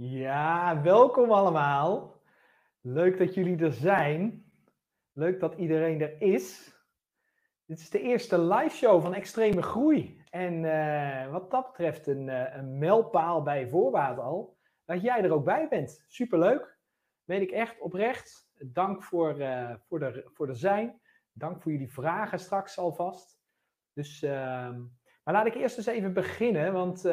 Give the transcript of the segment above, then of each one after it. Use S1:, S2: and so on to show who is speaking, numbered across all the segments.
S1: Ja, welkom allemaal. Leuk dat jullie er zijn. Leuk dat iedereen er is. Dit is de eerste live show van Extreme Groei. En eh, wat dat betreft een, uh, een mijlpaal bij voorbaat al. Dat jij er ook bij bent. Superleuk. Weet ik echt oprecht. Dank voor, uh, voor, de, voor de zijn. Dank voor jullie vragen straks alvast. Dus, ehm, maar laat ik eerst eens even beginnen. Want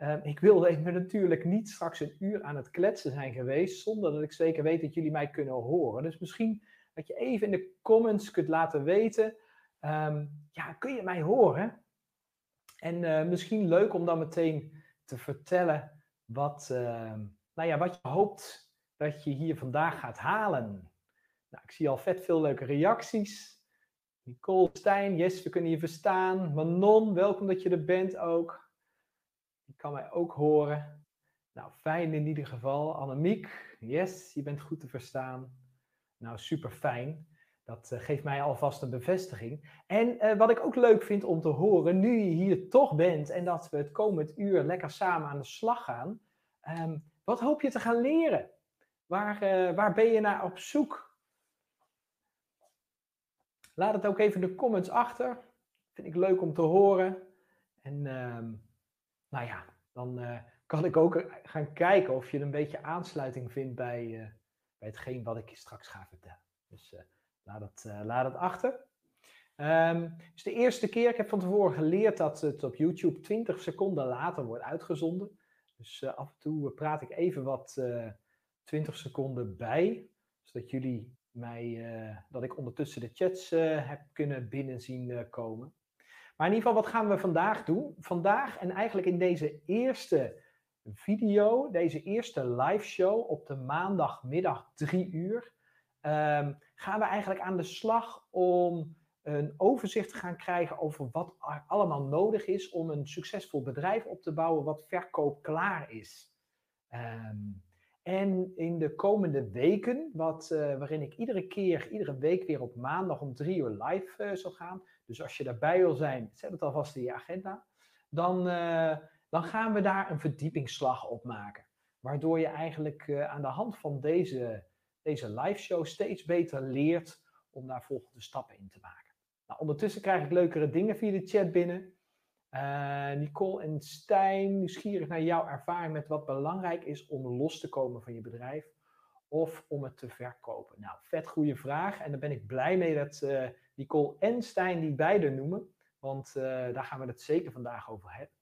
S1: Ehm, ik wilde natuurlijk niet straks een uur aan het kletsen zijn geweest, zonder dat ik zeker weet dat jullie mij kunnen horen. Dus misschien dat je even in de comments kunt laten weten, um, ja, kun je mij horen? En uh, misschien leuk om dan meteen te vertellen wat, uh, nou ja, wat je hoopt dat je hier vandaag gaat halen. Nou, ik zie al vet veel leuke reacties. Nicole Stijn, yes, we kunnen je verstaan. Manon, welkom dat je er bent ook. Kan mij ook horen. Nou, fijn in ieder geval. Annemiek, yes, je bent goed te verstaan. Nou, super fijn. Dat uh, geeft mij alvast een bevestiging. En uh, wat ik ook leuk vind om te horen, nu je hier toch bent en dat we het komend uur lekker samen aan de slag gaan. Um, wat hoop je te gaan leren? Waar, uh, waar ben je naar op zoek? Laat het ook even in de comments achter. Vind ik leuk om te horen. En um, nou ja, dan uh, kan ik ook gaan kijken of je een beetje aansluiting vindt bij, uh, bij hetgeen wat ik je straks ga vertellen. Dus laat, het, laat het achter. Um, is de eerste keer, ik heb van tevoren geleerd dat het op YouTube 20 seconden later wordt uitgezonden. Dus af en toe praat ik even wat 20 seconden bij, zodat jullie mij, dat ik ondertussen de chats heb kunnen binnenzien komen. Maar in ieder geval, wat gaan we vandaag doen? Vandaag en eigenlijk in deze eerste video, deze eerste live show op de maandagmiddag 3 uur, um, gaan we eigenlijk aan de slag om een overzicht te gaan krijgen over wat allemaal nodig is om een succesvol bedrijf op te bouwen wat verkoopklaar is. Um, en in de komende weken, wat, uh, waarin ik iedere keer, iedere week weer op maandag om drie uur live uh, zal gaan. Dus als je daarbij wil zijn, zet het alvast in je agenda. Dan, uh, dan gaan we daar een verdiepingsslag op maken. Waardoor je eigenlijk aan de hand van deze, deze live show steeds beter leert om daar volgende stappen in te maken. Nou, ondertussen krijg ik leukere dingen via de chat binnen. Uh, Nicole en Stijn, nieuwsgierig naar jouw ervaring met wat belangrijk is om los te komen van je bedrijf of om het te verkopen. Nou, vet goede vraag en daar ben ik blij mee dat Nicole en Stijn die beide noemen, want uh, daar gaan we het zeker vandaag over hebben.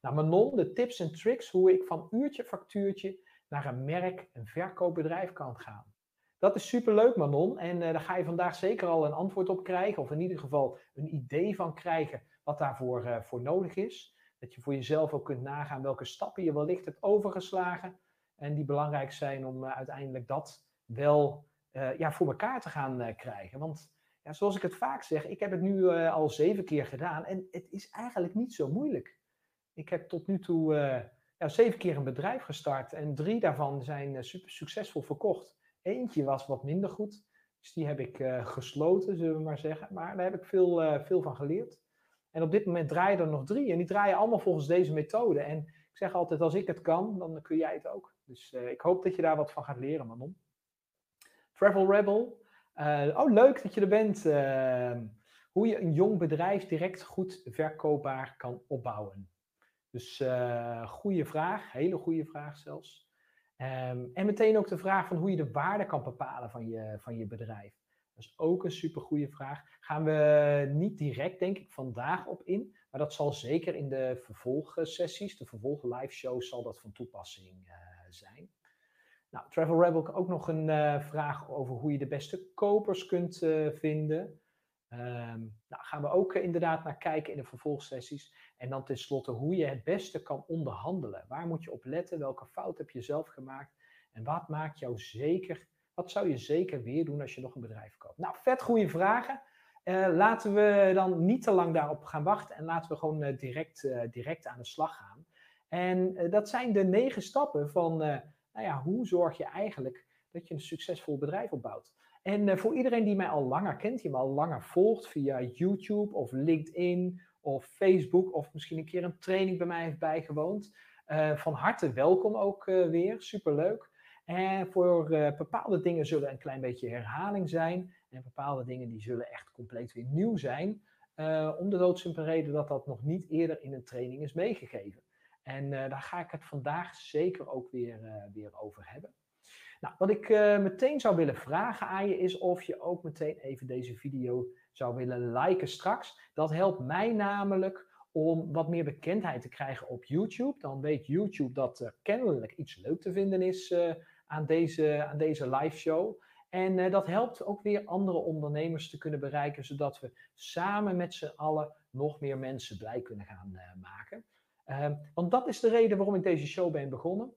S1: Nou, Manon, de tips en tricks hoe ik van uurtje factuurtje naar een merk, een verkoopbedrijf kan gaan. Dat is superleuk, Manon. En daar ga je vandaag zeker al een antwoord op krijgen, of in ieder geval een idee van krijgen wat daarvoor uh, voor nodig is. Dat je voor jezelf ook kunt nagaan welke stappen je wellicht hebt overgeslagen. En die belangrijk zijn om uiteindelijk dat wel ja, voor elkaar te gaan krijgen. Want ja, zoals ik het vaak zeg, ik heb het nu al zeven keer gedaan en het is eigenlijk niet zo moeilijk. Ik heb tot nu toe ja, zeven keer een bedrijf gestart en drie daarvan zijn super succesvol verkocht. Eentje was wat minder goed, dus die heb ik gesloten, zullen we maar zeggen. Maar daar heb ik veel, veel van geleerd. En op dit moment draaien er nog drie. En die draaien allemaal volgens deze methode. En ik zeg altijd, als ik het kan, dan kun jij het ook. Dus ik hoop dat je daar wat van gaat leren, Manon. Travel Rebel. Uh, oh, leuk dat je er bent. Uh, hoe je een jong bedrijf direct goed verkoopbaar kan opbouwen. Dus goede vraag, hele goede vraag zelfs. Um, en meteen ook de vraag van hoe je de waarde kan bepalen van je, van je bedrijf. Dat is ook een super goede vraag. Gaan we niet direct, denk ik, vandaag op in. Maar dat zal zeker in de vervolgsessies, de vervolg live zal dat van toepassing uh, zijn. Nou, Travel Rebel ook nog een uh, vraag over hoe je de beste kopers kunt uh, vinden. Um, nou, gaan we ook inderdaad naar kijken in de vervolgsessies. En dan tenslotte hoe je het beste kan onderhandelen. Waar moet je op letten? Welke fout heb je zelf gemaakt? En wat maakt jou zeker wat zou je zeker weer doen als je nog een bedrijf koopt? Nou, vet goede vragen. Laten we dan niet te lang daarop gaan wachten en laten we gewoon direct, direct aan de slag gaan. En dat zijn de negen stappen van, nou ja, hoe zorg je eigenlijk dat je een succesvol bedrijf opbouwt? En voor iedereen die mij al langer kent, die me al langer volgt via YouTube of LinkedIn of Facebook of misschien een keer een training bij mij heeft bijgewoond, van harte welkom ook weer, superleuk. En voor bepaalde dingen zullen een klein beetje herhaling zijn. En bepaalde dingen die zullen echt compleet weer nieuw zijn. om de doodsimpele reden dat dat nog niet eerder in een training is meegegeven. En daar ga ik het vandaag zeker ook weer, weer over hebben. Nou, wat ik meteen zou willen vragen aan je is of je ook meteen even deze video zou willen liken straks. Dat helpt mij namelijk om wat meer bekendheid te krijgen op YouTube. Dan weet YouTube dat er kennelijk iets leuk te vinden is aan, deze, aan deze live show. En dat helpt ook weer andere ondernemers te kunnen bereiken, zodat we samen met z'n allen nog meer mensen blij kunnen gaan maken. Ehm, want dat is de reden waarom ik deze show ben begonnen.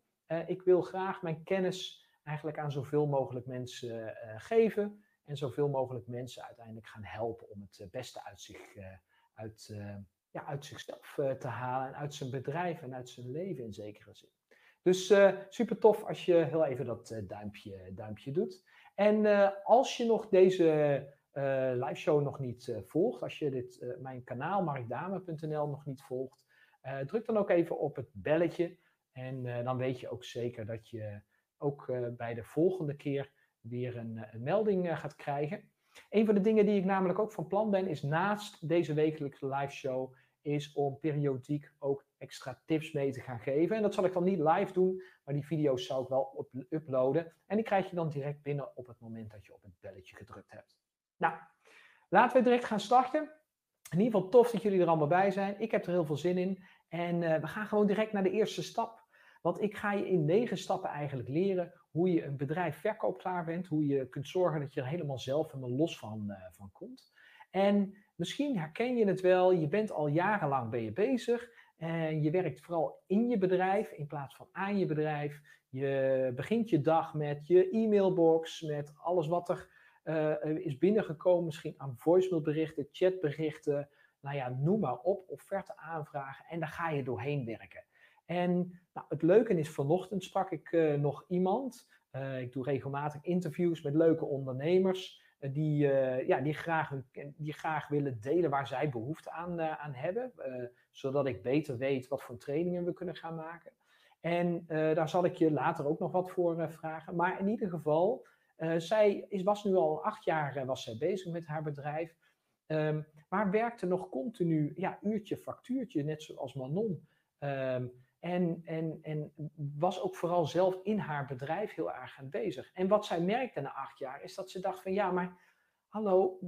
S1: ik wil graag mijn kennis eigenlijk aan zoveel mogelijk mensen geven en zoveel mogelijk mensen uiteindelijk gaan helpen om het beste uit, zich, uit, ja, uit zichzelf te halen en uit zijn bedrijf en uit zijn leven in zekere zin. Dus super tof als je heel even dat duimpje, duimpje doet. En als je nog deze live show nog niet volgt, als je dit, mijn kanaal markdame.nl nog niet volgt, druk dan ook even op het belletje. En dan weet je ook zeker dat je ook bij de volgende keer weer een, een melding gaat krijgen. Een van de dingen die ik namelijk ook van plan ben, is naast deze wekelijkse live show is om periodiek ook extra tips mee te gaan geven. En dat zal ik dan niet live doen, maar die video's zou ik wel uploaden. En die krijg je dan direct binnen op het moment dat je op het belletje gedrukt hebt. Nou, laten we direct gaan starten. In ieder geval tof dat jullie er allemaal bij zijn. Ik heb er heel veel zin in. En uh, we gaan gewoon direct naar de eerste stap. Want ik ga je in negen stappen eigenlijk leren hoe je een bedrijf verkoopklaar bent. Hoe je kunt zorgen dat je er helemaal zelf helemaal los van, uh, van komt. En Misschien herken je het wel, je bent al jarenlang ben je bezig en je werkt vooral in je bedrijf in plaats van aan je bedrijf. Je begint je dag met je e-mailbox, met alles wat er uh, is binnengekomen, misschien aan voicemailberichten, chatberichten, nou ja, noem maar op, offerte aanvragen en daar ga je doorheen werken. En nou, het leuke is, vanochtend sprak ik uh, nog iemand, uh, ik doe regelmatig interviews met leuke ondernemers eh, die, ja, die, graag, die graag willen delen waar zij behoefte aan, aan hebben. zodat ik beter weet wat voor trainingen we kunnen gaan maken. En daar zal ik je later ook nog wat voor vragen. Maar in ieder geval, zij is, was nu al acht jaar was zij bezig met haar bedrijf. Um, maar werkte nog continu, ja, uurtje, factuurtje, net zoals Manon. Um, en, en, en was ook vooral zelf in haar bedrijf heel erg aan bezig. En wat zij merkte na acht jaar is dat ze dacht van ja, maar hallo,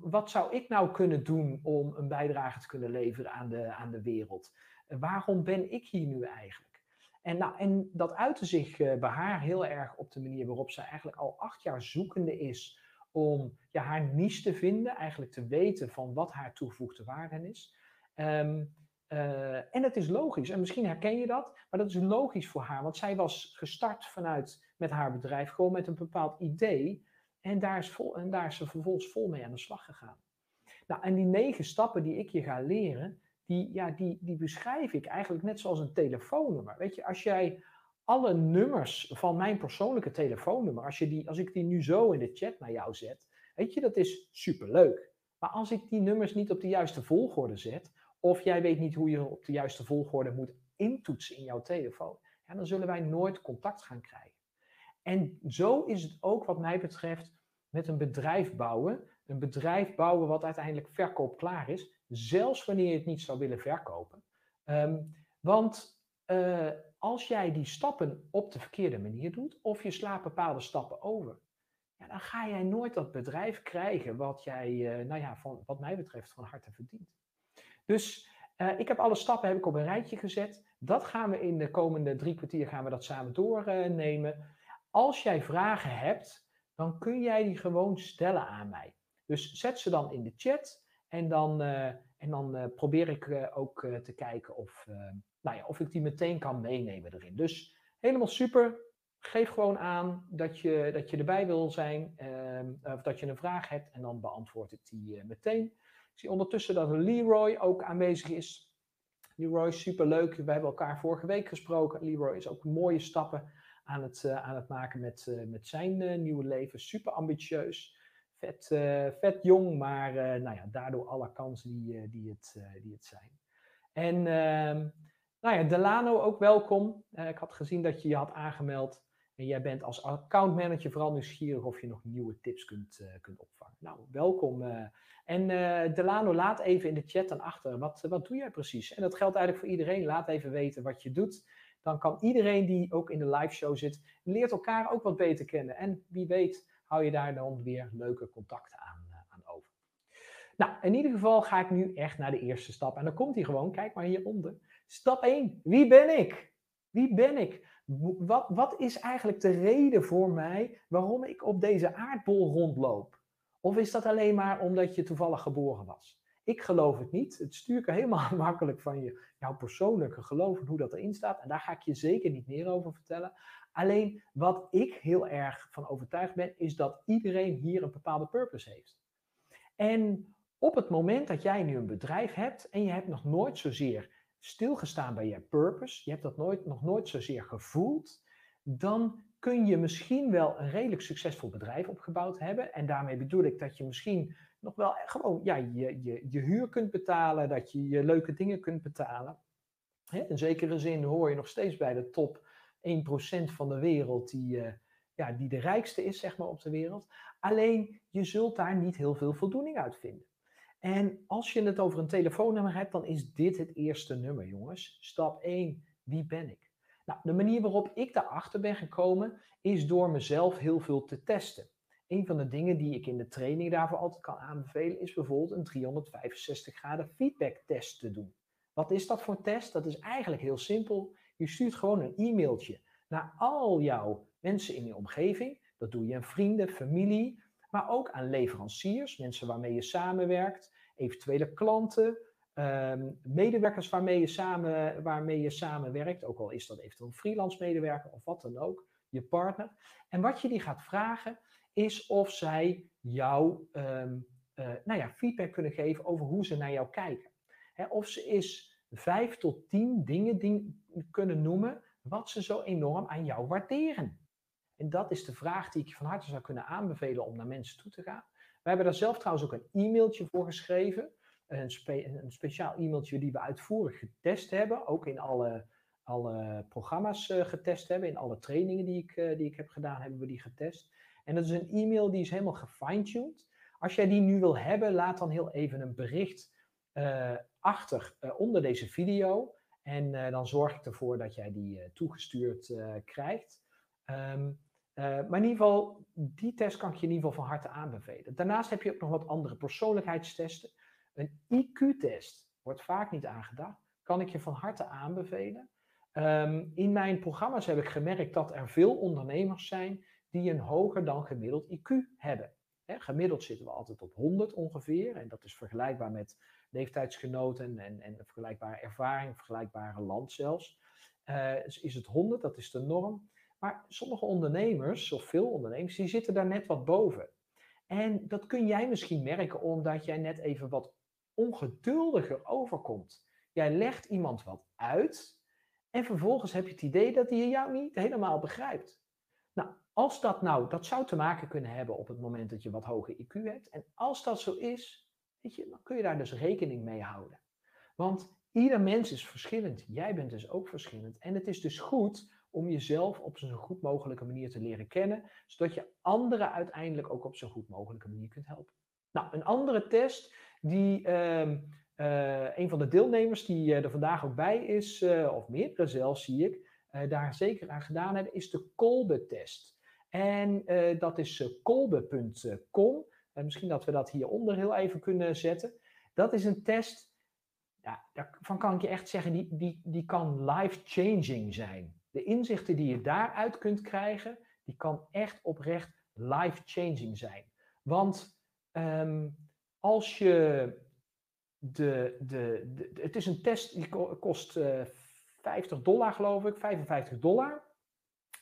S1: wat zou ik nou kunnen doen om een bijdrage te kunnen leveren aan de, aan de wereld? Waarom ben ik hier nu eigenlijk? En, nou, en dat uitte zich eh, bij haar heel erg op de manier waarop zij eigenlijk al acht jaar zoekende is om ja, haar niche te vinden, eigenlijk te weten van wat haar toegevoegde waarde is. Um, uh, en het is logisch, en misschien herken je dat, maar dat is logisch voor haar, want zij was gestart vanuit met haar bedrijf gewoon met een bepaald idee en daar is, vol, en daar is ze vervolgens vol mee aan de slag gegaan. Nou, en die negen stappen die ik je ga leren, die, ja, die, die beschrijf ik eigenlijk net zoals een telefoonnummer. Weet je, als jij alle nummers van mijn persoonlijke telefoonnummer, als, je die, als ik die nu zo in de chat naar jou zet, weet je, dat is superleuk. Maar als ik die nummers niet op de juiste volgorde zet, of jij weet niet hoe je op de juiste volgorde moet intoetsen in jouw telefoon, ja, dan zullen wij nooit contact gaan krijgen. En zo is het ook wat mij betreft met een bedrijf bouwen. Een bedrijf bouwen wat uiteindelijk verkoopklaar is, zelfs wanneer je het niet zou willen verkopen. Um, want uh, als jij die stappen op de verkeerde manier doet, of je slaat bepaalde stappen over, ja, dan ga jij nooit dat bedrijf krijgen wat jij, uh, nou ja, van, wat mij betreft, van harte verdient. Dus uh, ik heb alle stappen heb ik op een rijtje gezet. Dat gaan we in de komende drie kwartier gaan we dat samen doornemen. Als jij vragen hebt, dan kun jij die gewoon stellen aan mij. Dus zet ze dan in de chat en dan, uh, en dan probeer ik ook te kijken of, nou of ik die meteen kan meenemen erin. Dus helemaal super. Geef gewoon aan dat je, dat je erbij wil zijn ehm, of dat je een vraag hebt en dan beantwoord ik die meteen. Ik zie ondertussen dat Leroy ook aanwezig is. Leroy, superleuk. We hebben elkaar vorige week gesproken. Leroy is ook mooie stappen aan het, uh, aan het maken met, uh, met zijn nieuwe leven. Super ambitieus. Vet, vet jong, maar nou ja, daardoor alle kansen die, die, het, die het zijn. En ehm, Nou ja, Delano ook welkom. Uh, ik had gezien dat je je had aangemeld. En jij bent als accountmanager vooral nieuwsgierig of je nog nieuwe tips kunt, uh, kunt opvangen. Nou, welkom. Uh, en Delano, laat even in de chat dan achter, wat, wat doe jij precies? En dat geldt eigenlijk voor iedereen. Laat even weten wat je doet. Dan kan iedereen die ook in de live show zit, leert elkaar ook wat beter kennen. En wie weet hou je daar dan weer leuke contacten aan, aan over. Nou, in ieder geval ga ik nu echt naar de eerste stap. En dan komt hij gewoon, kijk maar hieronder. Stap 1. Wie ben ik? Wie ben ik? Wat, wat is eigenlijk de reden voor mij waarom ik op deze aardbol rondloop? Of is dat alleen maar omdat je toevallig geboren was? Ik geloof het niet. Het stuurt helemaal afhankelijk van je, jouw persoonlijke geloof en hoe dat erin staat. En daar ga ik je zeker niet meer over vertellen. Alleen wat ik heel erg van overtuigd ben, is dat iedereen hier een bepaalde purpose heeft. En op het moment dat jij nu een bedrijf hebt en je hebt nog nooit zozeer stilgestaan bij je purpose, je hebt dat nooit, nog nooit zozeer gevoeld, dan kun je misschien wel een redelijk succesvol bedrijf opgebouwd hebben. En daarmee bedoel ik dat je misschien nog wel gewoon ja, je, je, je huur kunt betalen, dat je je leuke dingen kunt betalen. in zekere zin hoor je nog steeds bij de top 1% van de wereld die, uh, ja, die de rijkste is zeg maar, op de wereld. Alleen je zult daar niet heel veel voldoening uit vinden. En als je het over een telefoonnummer hebt, dan is dit het eerste nummer, jongens. Stap 1, wie ben ik? Nou, de manier waarop ik daarachter ben gekomen, is door mezelf heel veel te testen. Een van de dingen die ik in de training daarvoor altijd kan aanbevelen, is bijvoorbeeld een 365 graden feedback test te doen. Wat is dat voor test? Dat is eigenlijk heel simpel. Je stuurt gewoon een e-mailtje naar al jouw mensen in je omgeving. Dat doe je aan vrienden, familie, maar ook aan leveranciers, mensen waarmee je samenwerkt, eventuele klanten, ehm, medewerkers waarmee je, samen, waarmee je samenwerkt, ook al is dat eventueel een freelance medewerker of wat dan ook, je partner. En wat je die gaat vragen is of zij jou um, nou ja, feedback kunnen geven over hoe ze naar jou kijken. of ze is vijf tot tien dingen kunnen noemen wat ze zo enorm aan jou waarderen. En dat is de vraag die ik van harte zou kunnen aanbevelen om naar mensen toe te gaan. We hebben daar zelf trouwens ook een e-mailtje voor geschreven. Een, speciaal e-mailtje die we uitvoerig getest hebben. Ook in alle, alle programma's uh, getest hebben. In alle trainingen die ik, uh, die ik heb gedaan, hebben we die getest. En dat is een e-mail die is helemaal gefine-tuned. Als jij die nu wil hebben, laat dan heel even een bericht uh, achter onder deze video. En dan zorg ik ervoor dat jij die toegestuurd krijgt. Um, maar in ieder geval, die test kan ik je in ieder geval van harte aanbevelen. Daarnaast heb je ook nog wat andere persoonlijkheidstesten. Een IQ-test wordt vaak niet aangedacht. Kan ik je van harte aanbevelen. Um, in mijn programma's heb ik gemerkt dat er veel ondernemers zijn die een hoger dan gemiddeld IQ hebben. gemiddeld zitten we altijd op 100 ongeveer. En dat is vergelijkbaar met leeftijdsgenoten en, en vergelijkbare ervaring, vergelijkbare land zelfs. Uh, is het 100, dat is de norm. Maar sommige ondernemers, of veel ondernemers, die zitten daar net wat boven. En dat kun jij misschien merken omdat jij net even wat ongeduldiger overkomt. Jij legt iemand wat uit en vervolgens heb je het idee dat hij jou niet helemaal begrijpt. Nou, als dat nou, dat zou te maken kunnen hebben op het moment dat je wat hoger IQ hebt. En als dat zo is, weet je, dan kun je daar dus rekening mee houden. Want ieder mens is verschillend. Jij bent dus ook verschillend. En het is dus goed om jezelf op zo'n goed mogelijke manier te leren kennen, zodat je anderen uiteindelijk ook op zo'n goed mogelijke manier kunt helpen. Nou, een andere test die uh, uh, een van de deelnemers die uh, er vandaag ook bij is, uh, of meerdere zelfs zie ik, daar zeker aan gedaan hebben, is de Kolbe-test. En dat is kolbe.com. misschien dat we dat hieronder heel even kunnen zetten. Dat is een test, ja, daarvan kan ik je echt zeggen, die, die, die kan life-changing zijn de inzichten die je daaruit kunt krijgen, die kan echt oprecht life-changing zijn. Want um, als je de, de, het is een test die kost uh, eh, 50 dollar geloof ik, 55 dollar.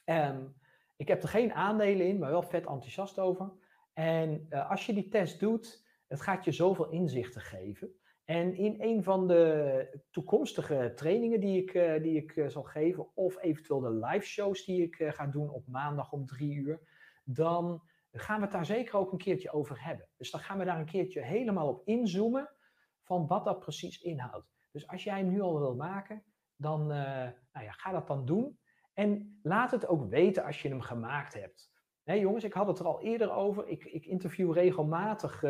S1: Um, ik heb er geen aandelen in, maar wel vet enthousiast over. En uh, als je die test doet, het gaat je zoveel inzichten geven. En in een van de toekomstige trainingen die ik, uh, die ik uh, zal geven, of eventueel de live shows die ik uh, ga doen op maandag om drie uur, dan gaan we het daar zeker ook een keertje over hebben. Dus dan gaan we daar een keertje helemaal op inzoomen van wat dat precies inhoudt. Dus als jij hem nu al wil maken, dan nou ja, ga dat dan doen. En laat het ook weten als je hem gemaakt hebt. Hè, jongens, ik had het er al eerder over. Ik, ik interview regelmatig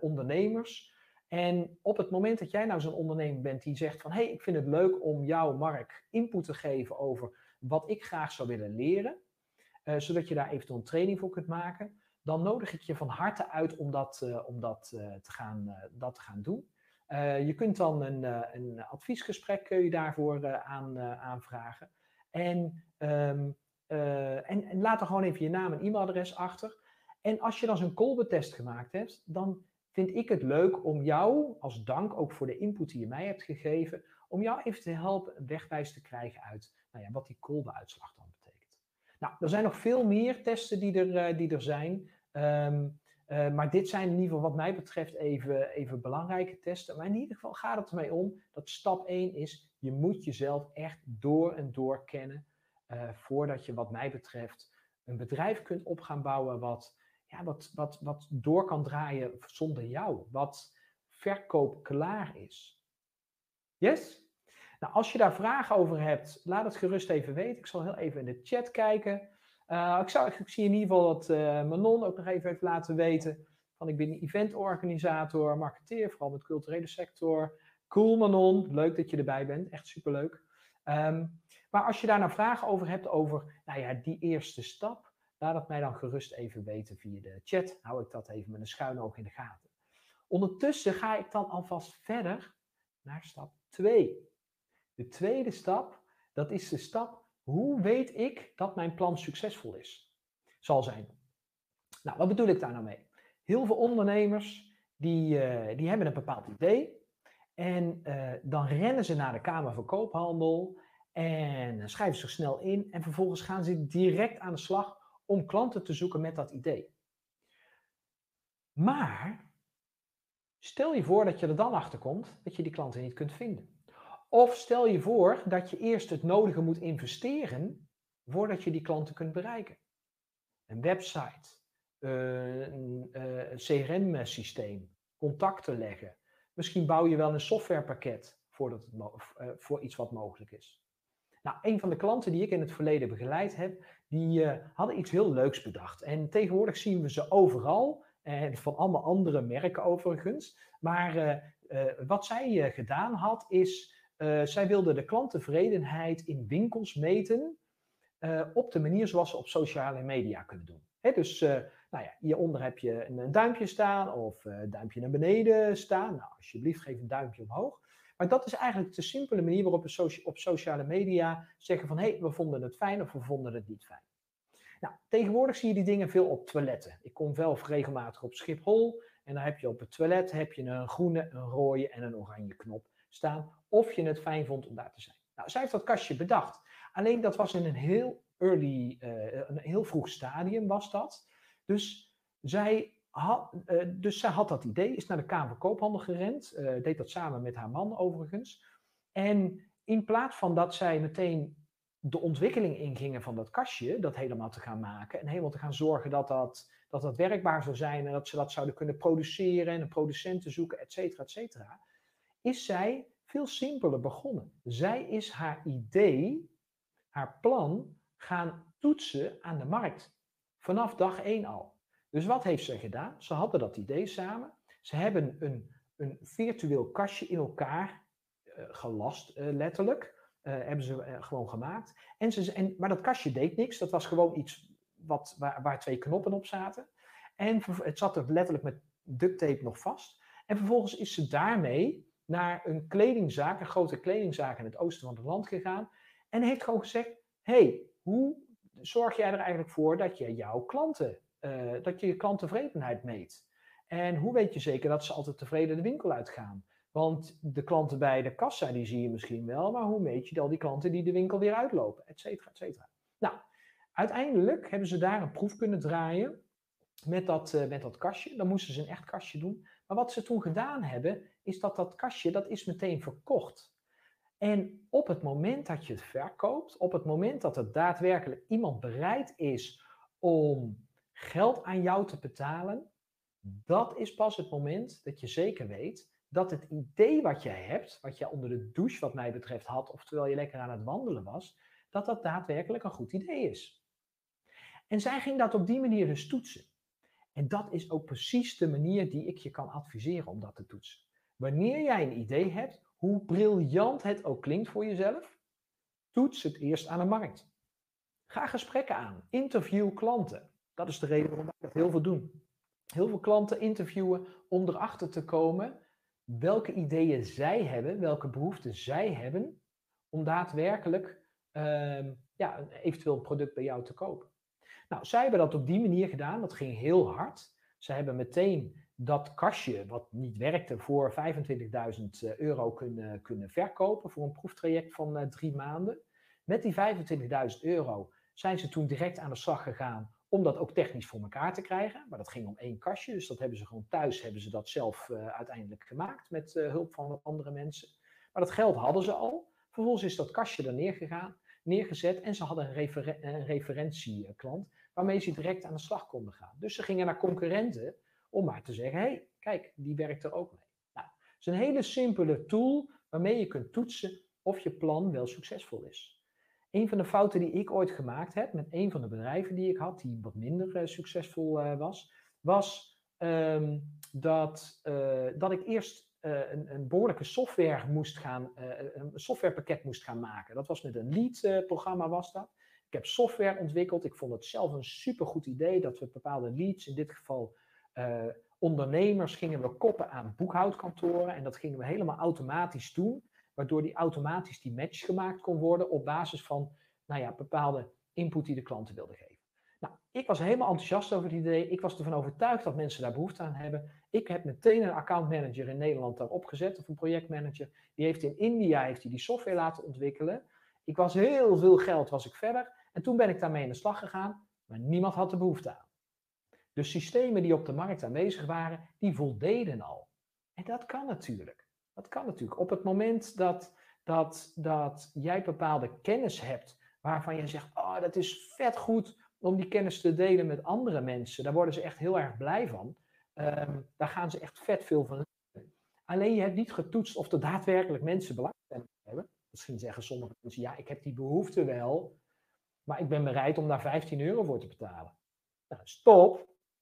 S1: ondernemers. En op het moment dat jij nou zo'n ondernemer bent die zegt van... hé, hey, ik vind het leuk om jou, Mark, input te geven over wat ik graag zou willen leren... Uh, zodat je daar eventueel een training voor kunt maken... dan nodig ik je van harte uit om dat, uh, om dat, te, gaan, dat te gaan doen. je kunt dan een, een adviesgesprek kun je daarvoor aan, aanvragen. En, um, en, en laat er gewoon even je naam en e-mailadres achter... En als je dan zo'n Kolbe-test gemaakt hebt, dan vind ik het leuk om jou, als dank ook voor de input die je mij hebt gegeven, om jou even te helpen een wegwijs te krijgen uit nou ja, wat die kolbe-uitslag dan betekent. Nou, er zijn nog veel meer testen die er, uh, die er zijn. Um, uh, maar dit zijn in ieder geval wat mij betreft even, even belangrijke testen. Maar in ieder geval gaat het ermee om dat stap 1 is, je moet jezelf echt door en door kennen. Uh, voordat je wat mij betreft een bedrijf kunt op gaan bouwen wat ja, wat, wat, wat door kan draaien zonder jou. Wat verkoop klaar is. Yes? Nou, als je daar vragen over hebt, laat het gerust even weten. Ik zal heel even in de chat kijken. Uh, ik, zou, ik zie in ieder geval dat uh, Manon ook nog even heeft laten weten. Van ik ben eventorganisator, marketeer, vooral met culturele sector. Cool Manon, leuk dat je erbij bent. Echt superleuk. Um, maar als je daar nou vragen over hebt, over nou ja, die eerste stap. Laat het mij dan gerust even weten via de chat. Hou ik dat even met een schuin oog in de gaten. Ondertussen ga ik dan alvast verder naar stap 2. De tweede stap, dat is de stap, hoe weet ik dat mijn plan succesvol is? Zal zijn. Nou, wat bedoel ik daar nou mee? Heel veel ondernemers, die, uh, die hebben een bepaald idee. En uh, dan rennen ze naar de Kamer van Koophandel en schrijven zich snel in. En vervolgens gaan ze direct aan de slag om klanten te zoeken met dat idee. Maar stel je voor dat je er dan achter komt dat je die klanten niet kunt vinden. Of stel je voor dat je eerst het nodige moet investeren voordat je die klanten kunt bereiken. Een website, een eh, CRM-systeem, contacten leggen. Misschien bouw je wel een softwarepakket voordat het eh, voor iets wat mogelijk is. Nou, een van de klanten die ik in het verleden begeleid heb, die uh, hadden iets heel leuks bedacht. En tegenwoordig zien we ze overal, en eh, van allemaal andere merken overigens. Maar uh, wat zij gedaan had, is zij wilde de klanttevredenheid in winkels meten op de manier zoals ze op sociale media kunnen doen. Dus nou ja, hieronder heb je een, een duimpje staan of een duimpje naar beneden staan. Nou, alsjeblieft geef een duimpje omhoog. Maar dat is eigenlijk de simpele manier waarop we op sociale media zeggen van hé, hey, we vonden het fijn of we vonden het niet fijn. Nou, tegenwoordig zie je die dingen veel op toiletten. Ik kom wel regelmatig op Schiphol en dan heb je op het toilet heb je een groene, een rode en een oranje knop staan. Of je het fijn vond om daar te zijn. Nou, zij heeft dat kastje bedacht. Alleen dat was in een heel early, uh, een heel vroeg stadium was dat. Dus zij uh, dus zij had dat idee, is naar de Kamer Koophandel gerend, uh, deed dat samen met haar man overigens. En in plaats van dat zij meteen de ontwikkeling ingingen van dat kastje, dat helemaal te gaan maken en helemaal te gaan zorgen dat dat, dat, dat werkbaar zou zijn en dat ze dat zouden kunnen produceren en een producent te zoeken, et cetera, et cetera, is zij veel simpeler begonnen. Zij is haar idee, haar plan gaan toetsen aan de markt. Vanaf dag één al. Dus wat heeft ze gedaan? Ze hadden dat idee samen. Ze hebben een, een virtueel kastje in elkaar uh, gelast, uh, letterlijk. Uh, hebben ze gewoon gemaakt. En ze, en, maar dat kastje deed niks. Dat was gewoon iets wat, waar, waar twee knoppen op zaten. En het zat er letterlijk met duct tape nog vast. En vervolgens is ze daarmee naar een kledingzaak, een grote kledingzaak in het oosten van het land gegaan. En heeft gewoon gezegd: hey, hoe zorg jij er eigenlijk voor dat je jouw klanten uh, dat je je klanttevredenheid meet. En hoe weet je zeker dat ze altijd tevreden de winkel uitgaan? Want de klanten bij de kassa, die zie je misschien wel, maar hoe meet je al die klanten die de winkel weer uitlopen, et cetera, et cetera. Nou, uiteindelijk hebben ze daar een proef kunnen draaien met dat, uh, met dat kastje. Dan moesten ze een echt kastje doen. Maar wat ze toen gedaan hebben, is dat dat kastje, dat is meteen verkocht. En op het moment dat je het verkoopt, op het moment dat er daadwerkelijk iemand bereid is om geld aan jou te betalen, dat is pas het moment dat je zeker weet dat het idee wat je hebt, wat je onder de douche wat mij betreft had, of terwijl je lekker aan het wandelen was, dat dat daadwerkelijk een goed idee is. En zij ging dat op die manier dus toetsen. En dat is ook precies de manier die ik je kan adviseren om dat te toetsen. Wanneer jij een idee hebt, hoe briljant het ook klinkt voor jezelf, toets het eerst aan de markt. Ga gesprekken aan, interview klanten. Dat is de reden waarom ik dat heel veel doe. Heel veel klanten interviewen om erachter te komen welke ideeën zij hebben, welke behoeften zij hebben, om daadwerkelijk uh, ja, eventueel een product bij jou te kopen. Nou, zij hebben dat op die manier gedaan, dat ging heel hard. Ze hebben meteen dat kastje, wat niet werkte, voor 25.000 eh, euro kunnen, kunnen verkopen voor een proeftraject van uh, drie maanden. Met die 25.000 euro zijn ze toen direct aan de slag gegaan om dat ook technisch voor elkaar te krijgen. Maar dat ging om één kastje, dus dat hebben ze gewoon thuis, hebben ze dat zelf uh, uiteindelijk gemaakt met hulp van andere mensen. Maar dat geld hadden ze al. Vervolgens is dat kastje er neergegaan, neergezet en ze hadden een referentieklant waarmee ze direct aan de slag konden gaan. Dus ze gingen naar concurrenten om maar te zeggen, hé, hey, kijk, die werkt er ook mee. Nou, het is een hele simpele tool waarmee je kunt toetsen of je plan wel succesvol is. Een van de fouten die ik ooit gemaakt heb met een van de bedrijven die ik had, die wat minder uh, succesvol uh, was, was um, dat, uh, dat ik eerst een, een, behoorlijke software moest gaan, een softwarepakket moest gaan maken. Dat was met een lead-programma was dat. Ik heb software ontwikkeld. Ik vond het zelf een supergoed idee dat we bepaalde leads, in dit geval ondernemers, gingen we koppen aan boekhoudkantoren. En dat gingen we helemaal automatisch doen, waardoor die automatisch die match gemaakt kon worden op basis van nou ja, bepaalde input die de klanten wilden geven. Nou, ik was helemaal enthousiast over het idee. Ik was ervan overtuigd dat mensen daar behoefte aan hebben. Ik heb meteen een accountmanager in Nederland daarop gezet, of een projectmanager. Die heeft in India heeft die, die software laten ontwikkelen. Ik was heel veel geld, was ik verder. En toen ben ik daarmee in de slag gegaan, maar niemand had de behoefte aan. De systemen die op de markt aanwezig waren, die voldeden al. En dat kan natuurlijk. Dat kan natuurlijk. Op het moment dat, dat, dat jij bepaalde kennis hebt, waarvan je zegt, oh, dat is vet goed om die kennis te delen met andere mensen, daar worden ze echt heel erg blij van. Um, daar gaan ze echt vet veel van. Alleen je hebt niet getoetst of er daadwerkelijk mensen belangstelling hebben. Misschien zeggen sommige mensen, ja, ik heb die behoefte wel, maar ik ben bereid om daar 15 euro voor te betalen. Nou, stop,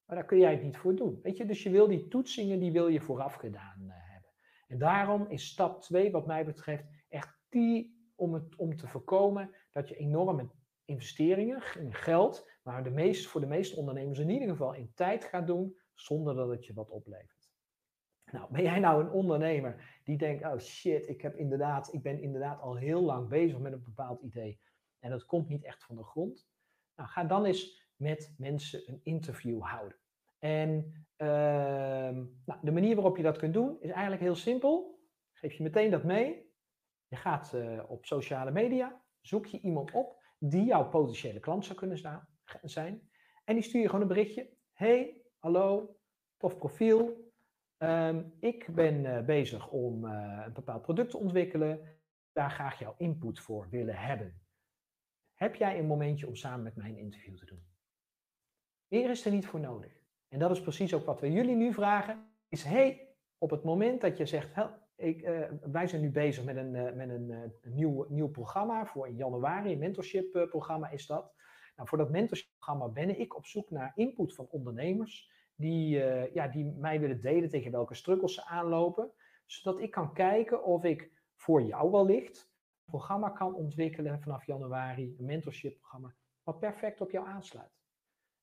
S1: maar daar kun jij het niet voor doen. Weet je, dus je wil die toetsingen, die wil je vooraf gedaan hebben. En daarom is stap 2, wat mij betreft, echt die om, het, om te voorkomen dat je enorme investeringen in geld, maar de voor de meeste ondernemers in ieder geval in tijd gaat doen, zonder dat het je wat oplevert. Nou, ben jij nou een ondernemer die denkt, oh shit, ik, heb inderdaad, ik ben inderdaad al heel lang bezig met een bepaald idee en dat komt niet echt van de grond? Nou, ga dan eens met mensen een interview houden. En uh, nou, de manier waarop je dat kunt doen is eigenlijk heel simpel. Geef je meteen dat mee. Je gaat uh, op sociale media, zoek je iemand op die jouw potentiële klant zou kunnen zijn. En die stuur je gewoon een berichtje. Hey, hallo, tof profiel. Um, ik ben uh, bezig om uh, een bepaald product te ontwikkelen. Daar graag jouw input voor willen hebben. Heb jij een momentje om samen met mij een interview te doen? Meer is er niet voor nodig. En dat is precies ook wat we jullie nu vragen. Is hey, op het moment dat je zegt, ik, uh, wij zijn nu bezig met een, uh, met een, uh, nieuw, nieuw programma voor januari, een mentorship programma is dat. Nou, voor dat mentorship programma ben ik op zoek naar input van ondernemers die, ja, die mij willen delen tegen welke struggles ze aanlopen. Zodat ik kan kijken of ik voor jou wellicht een programma kan ontwikkelen vanaf januari, een mentorship programma, wat perfect op jou aansluit.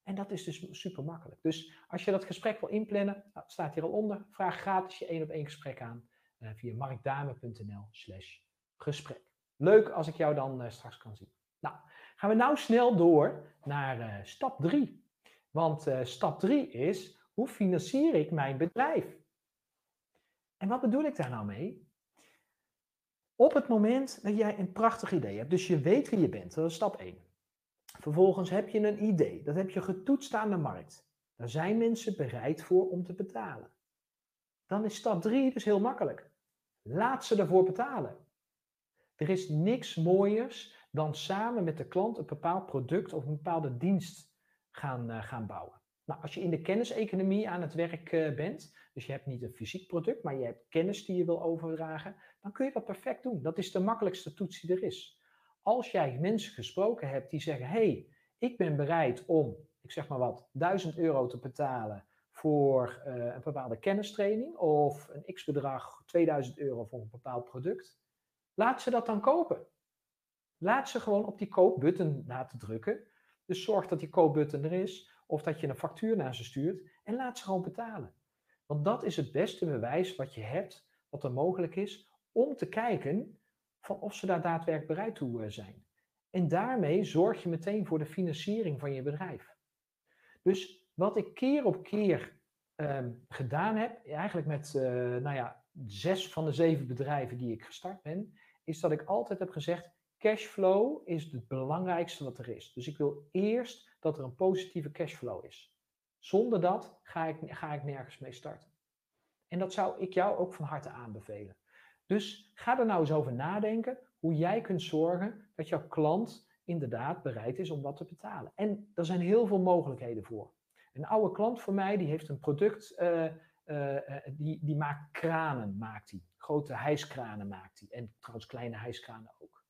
S1: En dat is dus super makkelijk. Dus als je dat gesprek wil inplannen, nou, staat hier al onder. Vraag gratis je één op één gesprek aan uh, via markdame.nl slash gesprek. Leuk als ik jou dan uh, straks kan zien. Nou, gaan we nou snel door naar uh, stap 3. Want stap 3 is, hoe financier ik mijn bedrijf? En wat bedoel ik daar nou mee? Op het moment dat jij een prachtig idee hebt, dus je weet wie je bent, dat is stap 1. Vervolgens heb je een idee, dat heb je getoetst aan de markt. Daar zijn mensen bereid voor om te betalen. Dan is stap 3 dus heel makkelijk. Laat ze ervoor betalen. Er is niks mooiers dan samen met de klant een bepaald product of een bepaalde dienst gaan, uh, gaan bouwen. Nou, als je in de kenniseconomie aan het werk uh, bent, dus je hebt niet een fysiek product, maar je hebt kennis die je wil overdragen, dan kun je dat perfect doen. Dat is de makkelijkste toets die er is. Als jij mensen gesproken hebt die zeggen: hey, ik ben bereid om, ik zeg maar wat, 1000 euro te betalen voor uh, een bepaalde kennistraining of een x bedrag 2000 euro voor een bepaald product, laat ze dat dan kopen. Laat ze gewoon op die koopbutton laten drukken. Dus zorg dat die koopbutton er is of dat je een factuur naar ze stuurt en laat ze gewoon betalen. Want dat is het beste bewijs wat je hebt, wat er mogelijk is, om te kijken van of ze daar daadwerkelijk bereid toe eh, zijn. En daarmee zorg je meteen voor de financiering van je bedrijf. Dus wat ik keer op keer ehm, gedaan heb, eigenlijk met uh, nou ja, zes van de zeven bedrijven die ik gestart ben, is dat ik altijd heb gezegd: cashflow is het belangrijkste wat er is. Dus ik wil eerst dat er een positieve cashflow is. Zonder dat ga ik, ga ik nergens mee starten. En dat zou ik jou ook van harte aanbevelen. Dus ga er nou eens over nadenken hoe jij kunt zorgen dat jouw klant inderdaad bereid is om wat te betalen. En er zijn heel veel mogelijkheden voor. Een oude klant van mij die heeft een product, uh, uh, die, die maakt kranen, maakt hij. Grote hijskranen maakt hij. En trouwens kleine hijskranen ook.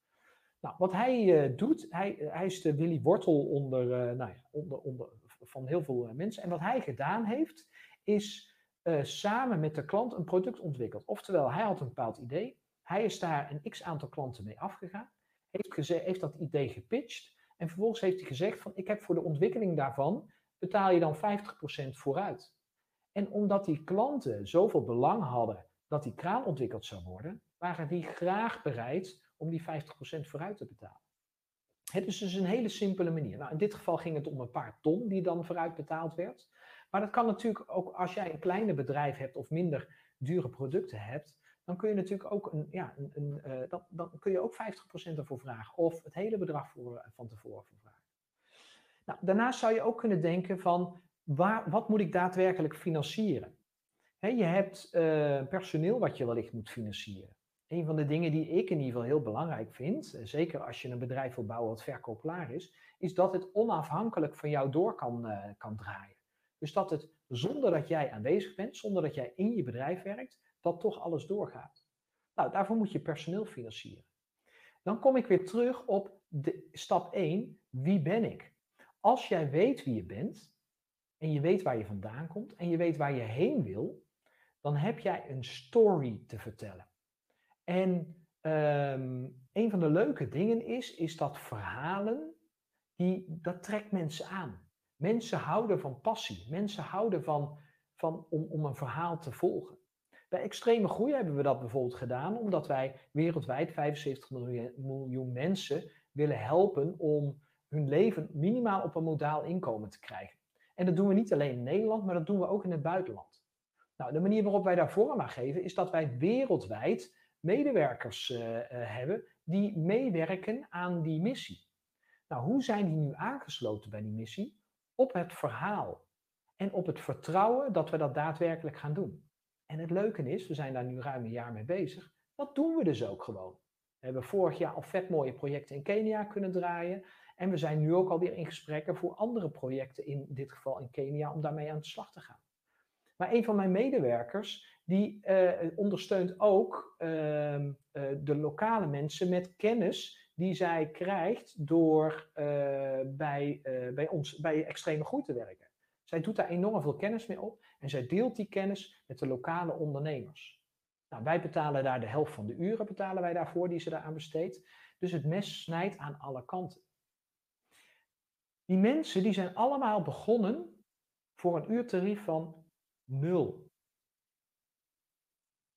S1: Nou, wat hij doet, hij, hij is de Willy Wortel onder, nou ja, onder, onder, van heel veel mensen. En wat hij gedaan heeft, is uh, samen met de klant een product ontwikkeld. Oftewel, hij had een bepaald idee, hij is daar een x aantal klanten mee afgegaan, heeft, heeft dat idee gepitcht en vervolgens heeft hij gezegd van ik heb voor de ontwikkeling daarvan betaal je dan 50% vooruit. En omdat die klanten zoveel belang hadden dat die kraan ontwikkeld zou worden, waren die graag bereid om die 50% vooruit te betalen. Het is dus een hele simpele manier. Nou, in dit geval ging het om een paar ton die dan vooruit betaald werd. Maar dat kan natuurlijk ook als jij een kleiner bedrijf hebt of minder dure producten hebt, dan kun je natuurlijk ook een, ja, een, een uh, dan, dan kun je ook 50% ervoor vragen of het hele bedrag voor, uh, van tevoren voor vragen. Nou, daarnaast zou je ook kunnen denken van waar, wat moet ik daadwerkelijk financieren? Je hebt uh, personeel wat je wellicht moet financieren. Een van de dingen die ik in ieder geval heel belangrijk vind, zeker als je een bedrijf wil bouwen wat verkoopklaar is, is dat het onafhankelijk van jou door kan, kan draaien. Dus dat het zonder dat jij aanwezig bent, zonder dat jij in je bedrijf werkt, dat toch alles doorgaat. Nou, daarvoor moet je personeel financieren. Dan kom ik weer terug op de, stap 1. Wie ben ik? Als jij weet wie je bent, en je weet waar je vandaan komt, en je weet waar je heen wil, dan heb jij een story te vertellen. En um, een van de leuke dingen is, is dat verhalen, die, dat trekt mensen aan. Mensen houden van passie. Mensen houden van, van om, om een verhaal te volgen. Bij extreme groei hebben we dat bijvoorbeeld gedaan omdat wij wereldwijd 75 miljoen, mensen willen helpen om hun leven minimaal op een modaal inkomen te krijgen. En dat doen we niet alleen in Nederland, maar dat doen we ook in het buitenland. Nou, de manier waarop wij daar vorm aan geven is dat wij wereldwijd medewerkers uh, uh, hebben die meewerken aan die missie. Nou, hoe zijn die nu aangesloten bij die missie? Op het verhaal en op het vertrouwen dat we dat daadwerkelijk gaan doen. En het leuke is, we zijn daar nu ruim een jaar mee bezig, dat doen we dus ook gewoon. We hebben vorig jaar al vet mooie projecten in Kenia kunnen draaien. En we zijn nu ook alweer in gesprekken voor andere projecten, in dit geval in Kenia, om daarmee aan de slag te gaan. Maar een van mijn medewerkers, die uh, ondersteunt ook uh, uh, de lokale mensen met kennis die zij krijgt door uh, bij, uh, bij ons bij extreme groei te werken. Zij doet daar enorm veel kennis mee op en zij deelt die kennis met de lokale ondernemers. Nou, wij betalen daar de helft van de uren betalen wij daarvoor die ze daaraan besteedt. Dus het mes snijdt aan alle kanten. Die mensen die zijn allemaal begonnen voor een uurtarief van nul.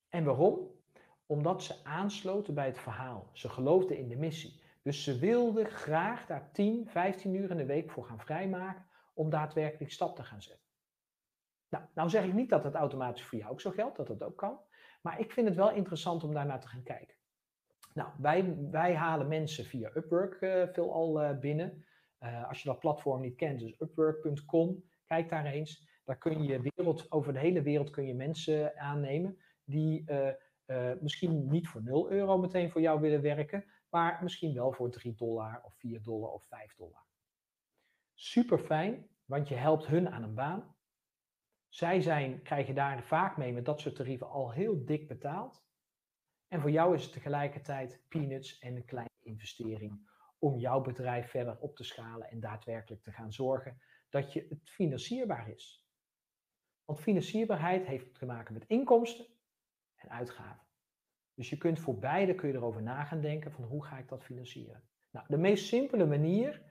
S1: En waarom? Omdat ze aansloten bij het verhaal. Ze geloofden in de missie. Dus ze wilden graag daar 10, 15 uur in de week voor gaan vrijmaken om daadwerkelijk stap te gaan zetten. Nou, nou zeg ik niet dat het automatisch voor jou ook zo geldt, dat dat ook kan. Maar ik vind het wel interessant om daarnaar te gaan kijken. Nou, wij, wij halen mensen via Upwork uh, veelal uh, binnen. Uh, als je dat platform niet kent, dus upwork.com, kijk daar eens. Daar kun je wereld, over de hele wereld kun je mensen aannemen die uh, misschien niet voor 0 euro meteen voor jou willen werken, maar misschien wel voor 3 dollar of 4 dollar of 5 dollar. Super fijn, want je helpt hun aan een baan. Zij zijn, krijgen daar vaak mee met dat soort tarieven al heel dik betaald. En voor jou is het tegelijkertijd peanuts en een kleine investering om jouw bedrijf verder op te schalen en daadwerkelijk te gaan zorgen dat je het financierbaar is. Want financierbaarheid heeft te maken met inkomsten en uitgaven. Dus je kunt voor beide kun je erover na gaan denken van hoe ga ik dat financieren. Nou, de meest simpele manier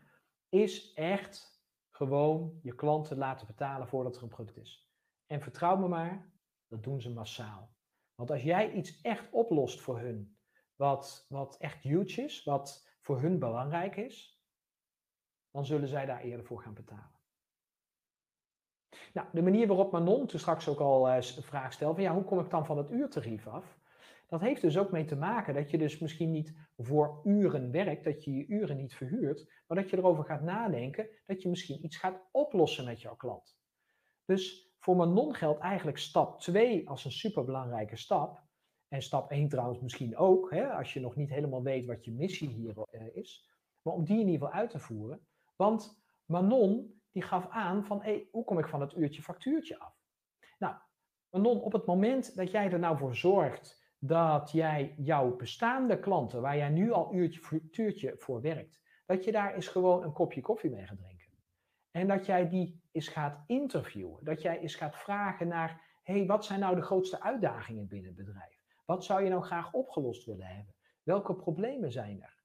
S1: is echt gewoon je klanten laten betalen voordat er een product is. En vertrouw me maar, dat doen ze massaal. Want als jij iets echt oplost voor hun, wat, wat echt huge is, wat voor hun belangrijk is, dan zullen zij daar eerder voor gaan betalen. Nou, de manier waarop Manon toen straks ook al een vraag stelde, van ja, hoe kom ik dan van het uurtarief af? Dat heeft dus ook mee te maken dat je dus misschien niet voor uren werkt, dat je je uren niet verhuurt, maar dat je erover gaat nadenken dat je misschien iets gaat oplossen met jouw klant. Dus voor Manon geldt eigenlijk stap 2 als een superbelangrijke stap. En stap 1 trouwens misschien ook, hè, als je nog niet helemaal weet wat je missie hier uh, is. Maar om die in ieder geval uit te voeren. Want Manon die gaf aan van, hey, hoe kom ik van het uurtje factuurtje af? Nou, Manon, op het moment dat jij er nou voor zorgt dat jij jouw bestaande klanten, waar jij nu al uurtje factuurtje voor werkt, dat je daar eens gewoon een kopje koffie mee gaat drinken. En dat jij die eens gaat interviewen. Dat jij eens gaat vragen naar, hey, wat zijn nou de grootste uitdagingen binnen het bedrijf? Wat zou je nou graag opgelost willen hebben? Welke problemen zijn er?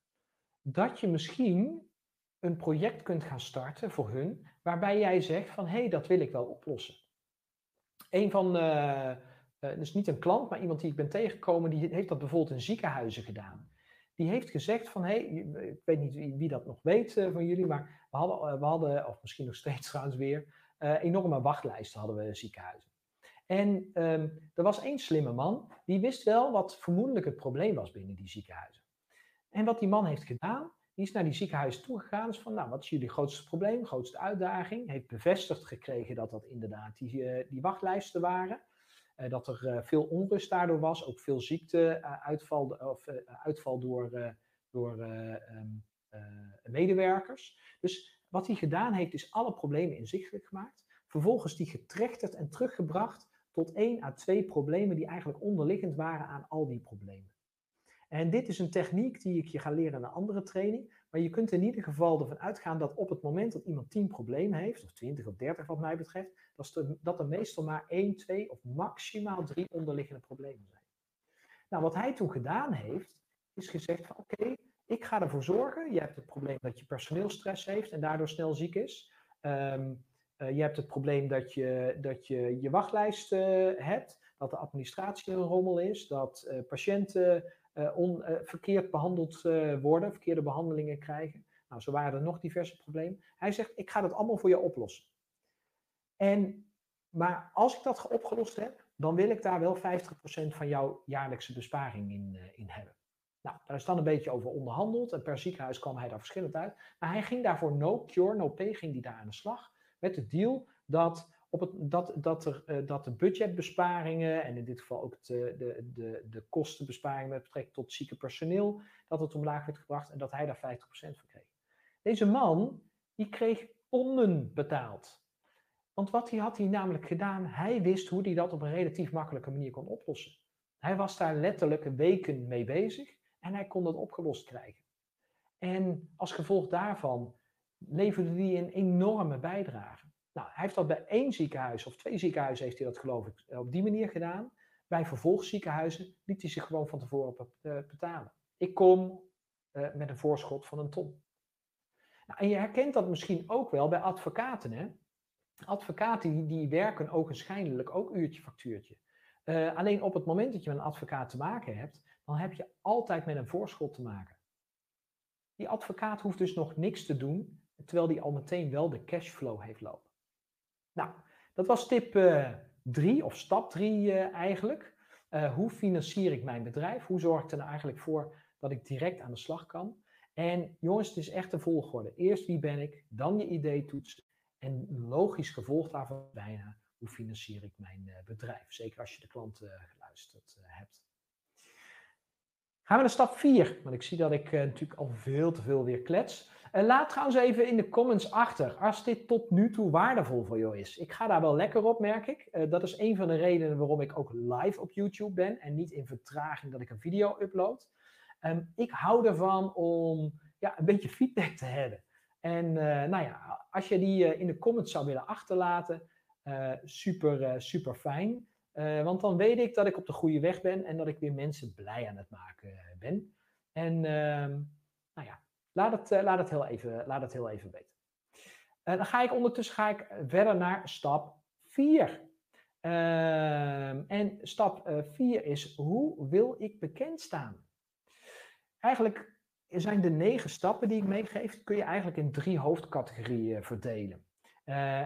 S1: Dat je misschien een project kunt gaan starten voor hun, waarbij jij zegt van hé, hey, dat wil ik wel oplossen. Een van, uh, dus niet een klant, maar iemand die ik ben tegengekomen, die heeft dat bijvoorbeeld in ziekenhuizen gedaan. Die heeft gezegd van hé, hey, ik weet niet wie, dat nog weet uh, van jullie, maar we hadden, we hadden, of misschien nog steeds trouwens weer, enorme wachtlijsten hadden we ziekenhuizen. En um, er was één slimme man, die wist wel wat vermoedelijk het probleem was binnen die ziekenhuizen. En wat die man heeft gedaan, die is naar die ziekenhuis toegegaan. Is van, nou, wat is jullie grootste probleem, grootste uitdaging? Heeft bevestigd gekregen dat dat inderdaad die, uh, die wachtlijsten waren. Uh, dat er uh, veel onrust daardoor was, ook veel ziekteuitval of, uitval door, door um, medewerkers. Dus wat hij gedaan heeft, is alle problemen inzichtelijk gemaakt. Vervolgens die getrechterd en teruggebracht tot één à twee problemen die eigenlijk onderliggend waren aan al die problemen. En dit is een techniek die ik je ga leren in een andere training. Maar je kunt in ieder geval ervan uitgaan dat op het moment dat iemand 10 problemen heeft, of 20 of 30 wat mij betreft, dat dat er meestal maar 1, 2 of maximaal 3 onderliggende problemen zijn. Nou, wat hij toen gedaan heeft, is gezegd van oké, ik ga ervoor zorgen. Je hebt het probleem dat je personeelstress heeft en daardoor snel ziek is. Um, uh, je hebt het probleem dat je dat je, je wachtlijst uh, hebt, dat de administratie een rommel is, dat uh, patiënten on, uh, verkeerd behandeld uh, worden, verkeerde behandelingen krijgen. Nou, zo waren er nog diverse problemen. Hij zegt, ik ga dat allemaal voor je oplossen. En, maar als ik dat opgelost heb, dan wil ik daar wel 50% van jouw jaarlijkse besparing in, in hebben. Nou, daar is dan een beetje over onderhandeld en per ziekenhuis kwam hij daar verschillend uit. Maar hij ging daarvoor no cure, no pay, ging hij daar aan de slag met de deal dat op dat, dat, er, uh, dat de budgetbesparingen en in dit geval ook de, de, de, de kostenbesparingen met betrekking tot zieke personeel, dat het omlaag werd gebracht en dat hij daar 50% van kreeg. Deze man, die kreeg tonnen betaald. Want wat hij had hij namelijk gedaan, hij wist hoe hij dat op een relatief makkelijke manier kon oplossen. Hij was daar letterlijk weken mee bezig en hij kon dat opgelost krijgen. En als gevolg daarvan leverde hij een enorme bijdrage. Nou, hij heeft dat bij één ziekenhuis of twee ziekenhuizen heeft hij dat geloof ik op die manier gedaan. Bij vervolgziekenhuizen liet hij zich gewoon van tevoren eh, betalen. Ik kom uh, met een voorschot van een ton. Nou, en je herkent dat misschien ook wel bij advocaten. Hè? Advocaten die, die werken ogenschijnlijk ook uurtje factuurtje. Alleen op het moment dat je met een advocaat te maken hebt, dan heb je altijd met een voorschot te maken. Die advocaat hoeft dus nog niks te doen, terwijl die al meteen wel de cashflow heeft lopen. Nou, dat was tip 3 uh, of stap 3 uh, eigenlijk. Uh, hoe financier ik mijn bedrijf? Hoe zorg ik er nou eigenlijk voor dat ik direct aan de slag kan? En jongens, het is echt de volgorde. Eerst wie ben ik, dan je idee toetsen. En logisch gevolg daarvan bijna, hoe financier ik mijn bedrijf? Zeker als je de klant geluisterd hebt. Gaan we naar stap 4, want ik zie dat ik natuurlijk al veel te veel weer klets. Uh, laat trouwens even in de comments achter als dit tot nu toe waardevol voor jou is. Ik ga daar wel lekker op, merk ik. Uh, dat is een van de redenen waarom ik ook live op YouTube ben en niet in vertraging dat ik een video upload. Um, ik hou ervan om ja, een beetje feedback te hebben. En uh, nou ja, als je die in de comments zou willen achterlaten, super, super fijn. want dan weet ik dat ik op de goede weg ben en dat ik weer mensen blij aan het maken ben. En ehm, nou ja, laat het, uh, laat het, heel, even, laat het heel even weten. Uh, dan ga ik ondertussen ga ik verder naar stap 4. Ehm, en stap 4 uh, is, hoe wil ik bekend staan? Eigenlijk zijn de negen stappen die ik meegeef, kun je eigenlijk in drie hoofdcategorieën verdelen.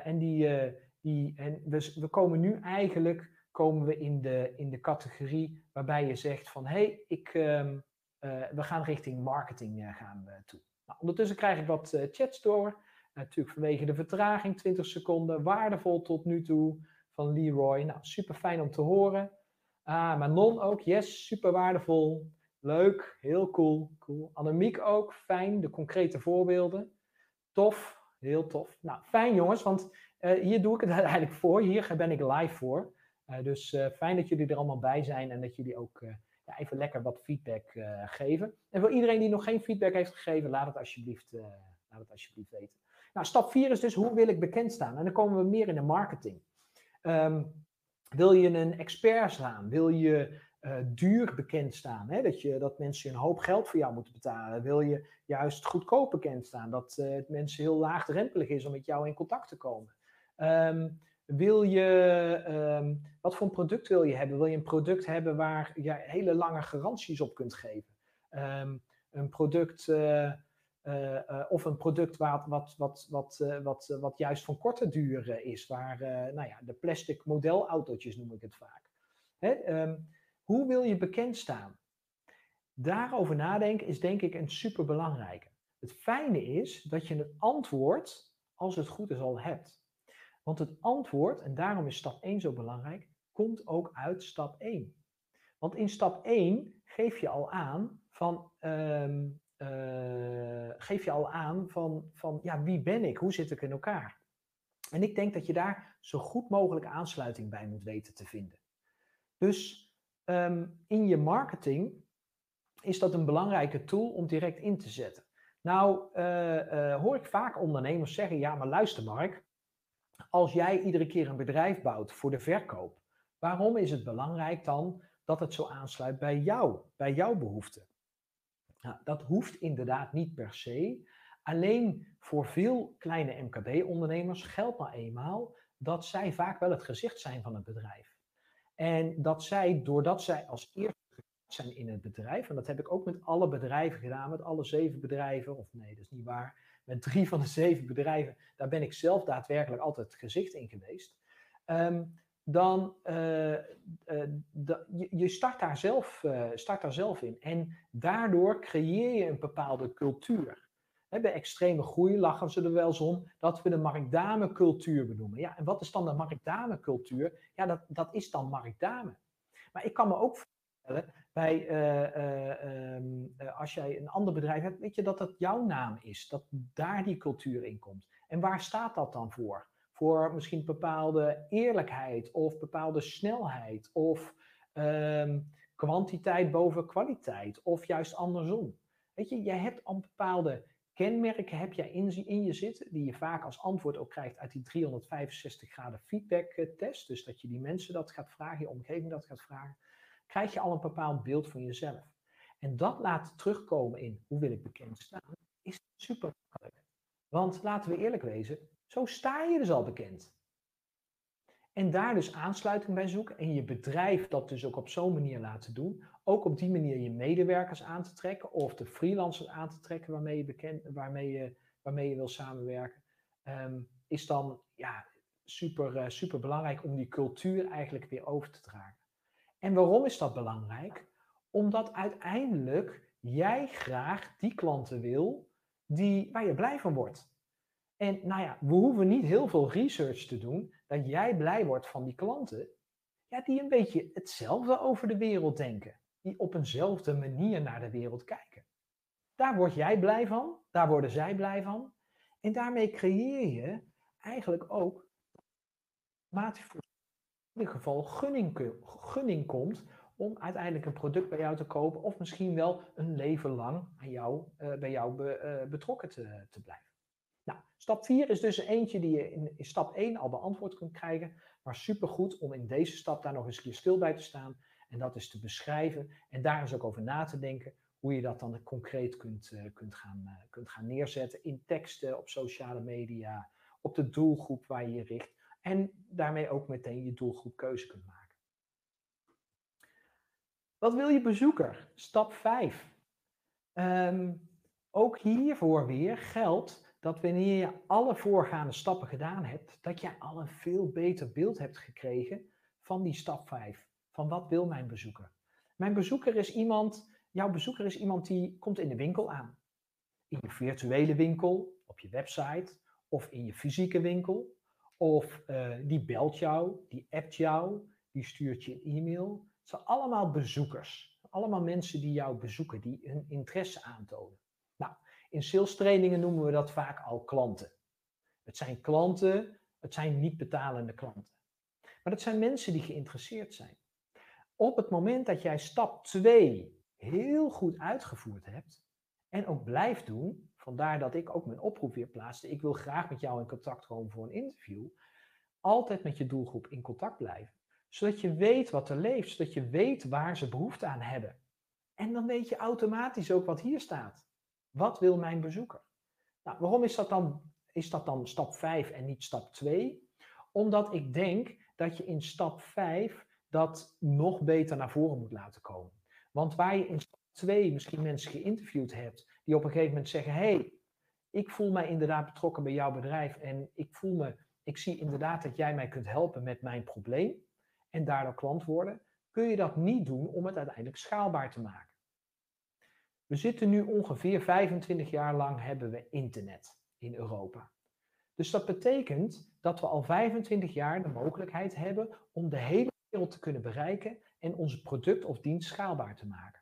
S1: En die, die, en we, we komen nu eigenlijk komen we in, de, in de categorie waarbij je zegt van hé, hey, ik, um, uh, we gaan richting marketing uh, gaan toe. Nou, ondertussen krijg ik wat uh, chats door. natuurlijk vanwege de vertraging, 20 seconden. Waardevol tot nu toe van Leroy. Nou, super fijn om te horen. Ah, Manon ook, yes, super waardevol. Leuk, heel cool. cool. Annemiek ook, fijn, de concrete voorbeelden. Tof, heel tof. Nou, fijn jongens, want hier doe ik het eigenlijk voor. Hier ben ik live voor. dus fijn dat jullie er allemaal bij zijn en dat jullie ook even lekker wat feedback uh, geven. En voor iedereen die nog geen feedback heeft gegeven, laat het alsjeblieft, uh, laat het alsjeblieft weten. Nou, stap 4 is dus hoe wil ik bekend staan? En dan komen we meer in de marketing. Um, wil je een expert staan? Wil je uh, duur bekend staan? Hè? Dat, je, dat mensen een hoop geld voor jou moeten betalen? Wil je juist goedkoop bekend staan? Dat het mensen heel laagdrempelig is om met jou in contact te komen? Um, wil je, um, wat voor een product wil je hebben? Wil je een product hebben waar je hele lange garanties op kunt geven? Um, een product uh, uh, uh, of een product wat, wat, wat, wat, wat, wat juist van korte duur is, waar nou ja, de plastic modelautootjes noem ik het vaak. Hè? Um, hoe wil je bekend staan? Daarover nadenken is denk ik een superbelangrijke. Het fijne is dat je het antwoord, als het goed is, al hebt. Want het antwoord, en daarom is stap 1 zo belangrijk, komt ook uit stap 1. Want in stap 1 geef je al aan van, um, uh, geef je al aan van, van ja, wie ben ik? Hoe zit ik in elkaar? En ik denk dat je daar zo goed mogelijk aansluiting bij moet weten te vinden. Dus um, in je marketing is dat een belangrijke tool om direct in te zetten. Nou, uh, uh, hoor ik vaak ondernemers zeggen: ja, maar luister, Mark, als jij iedere keer een bedrijf bouwt voor de verkoop, waarom is het belangrijk dan dat het zo aansluit bij jou, bij jouw behoeften? Nou, dat hoeft inderdaad niet per se. Alleen voor veel kleine MKB-ondernemers geldt nou eenmaal dat zij vaak wel het gezicht zijn van het bedrijf. En dat zij, doordat zij als eerste zijn in het bedrijf, en dat heb ik ook met alle bedrijven gedaan, met alle zeven bedrijven, of nee, dat is niet waar, met drie van de zeven bedrijven, daar ben ik zelf daadwerkelijk altijd gezicht in geweest. Um, dan uh, je, je, start, daar zelf, uh, start daar zelf in. En daardoor creëer je een bepaalde cultuur. Bij extreme groei lachen ze er wel eens om dat we de markdame cultuur benoemen. Ja, en wat is dan de markdame cultuur? Ja, dat, dat is dan markdame. Maar ik kan me ook voorstellen bij, uh, uh, als jij een ander bedrijf hebt, weet je dat dat jouw naam is, dat daar die cultuur in komt. En waar staat dat dan voor? Voor misschien bepaalde eerlijkheid of bepaalde snelheid of um, kwantiteit boven kwaliteit of juist andersom. Weet je, jij hebt al bepaalde kenmerken heb jij in, in je zitten, die je vaak als antwoord ook krijgt uit die 365 graden feedback test. Dus dat je die mensen dat gaat vragen, je omgeving dat gaat vragen krijg je al een bepaald beeld van jezelf. En dat laten terugkomen in hoe wil ik bekend staan, is super makkelijk. Want laten we eerlijk wezen, zo sta je dus al bekend. En daar dus aansluiting bij zoeken en je bedrijf dat dus ook op zo'n manier laten doen. Ook op die manier je medewerkers aan te trekken of de freelancers aan te trekken waarmee je, bekend, waarmee je, waarmee je wil samenwerken. Um, is dan ja, super, uh, super belangrijk om die cultuur eigenlijk weer over te dragen. En waarom is dat belangrijk? Omdat uiteindelijk jij graag die klanten wil die, waar je blij van wordt. En nou ja, we hoeven niet heel veel research te doen dat jij blij wordt van die klanten ja, die een beetje hetzelfde over de wereld denken. Die op eenzelfde manier naar de wereld kijken. Daar word jij blij van, daar worden zij blij van. En daarmee creëer je eigenlijk ook in ieder geval gunning, gunning komt om uiteindelijk een product bij jou te kopen of misschien wel een leven lang aan jou, uh, bij jou be, uh, betrokken te, te blijven. Nou, stap 4 is dus eentje die je in, in stap 1 al beantwoord kunt krijgen, maar supergoed om in deze stap daar nog eens een keer stil bij te staan en dat is te beschrijven en daar eens ook over na te denken hoe je dat dan concreet kunt, uh, kunt, gaan, kunt gaan neerzetten in teksten, op sociale media, op de doelgroep waar je je richt en daarmee ook meteen je doelgroep keuze kunt maken. Wat wil je bezoeker? Stap 5. Um, ehm, ook hiervoor weer geldt dat wanneer je alle voorgaande stappen gedaan hebt, dat je al een veel beter beeld hebt gekregen van die stap 5. Van wat wil mijn bezoeker? Mijn bezoeker is iemand, jouw bezoeker is iemand die komt in de winkel aan. In je virtuele winkel, op je website of in je fysieke winkel. Of uh, die belt jou, die appt jou, die stuurt je een e-mail. Het zijn allemaal bezoekers. Allemaal mensen die jou bezoeken, die hun interesse aantonen. Nou, in sales trainingen noemen we dat vaak al klanten. Het zijn klanten, het zijn niet betalende klanten. Maar het zijn mensen die geïnteresseerd zijn. Op het moment dat jij stap 2 heel goed uitgevoerd hebt en ook blijft doen, vandaar dat ik ook mijn oproep weer plaatste, ik wil graag met jou in contact komen voor een interview, altijd met je doelgroep in contact blijven zodat je weet wat er leeft, zodat je weet waar ze behoefte aan hebben. En dan weet je automatisch ook wat hier staat. Wat wil mijn bezoeker? Nou, waarom is dat dan, is dat dan stap 5 en niet stap 2? Omdat ik denk dat je in stap 5 dat nog beter naar voren moet laten komen. Want waar je in stap 2 misschien mensen geïnterviewd hebt, die op een gegeven moment zeggen: hey, ik voel mij inderdaad betrokken bij jouw bedrijf en ik voel me, ik zie inderdaad dat jij mij kunt helpen met mijn probleem en daardoor klant worden, kun je dat niet doen om het uiteindelijk schaalbaar te maken. We zitten nu ongeveer 25 jaar lang hebben we internet in Europa. Dus dat betekent dat we al 25 jaar de mogelijkheid hebben om de hele wereld te kunnen bereiken en onze product of dienst schaalbaar te maken.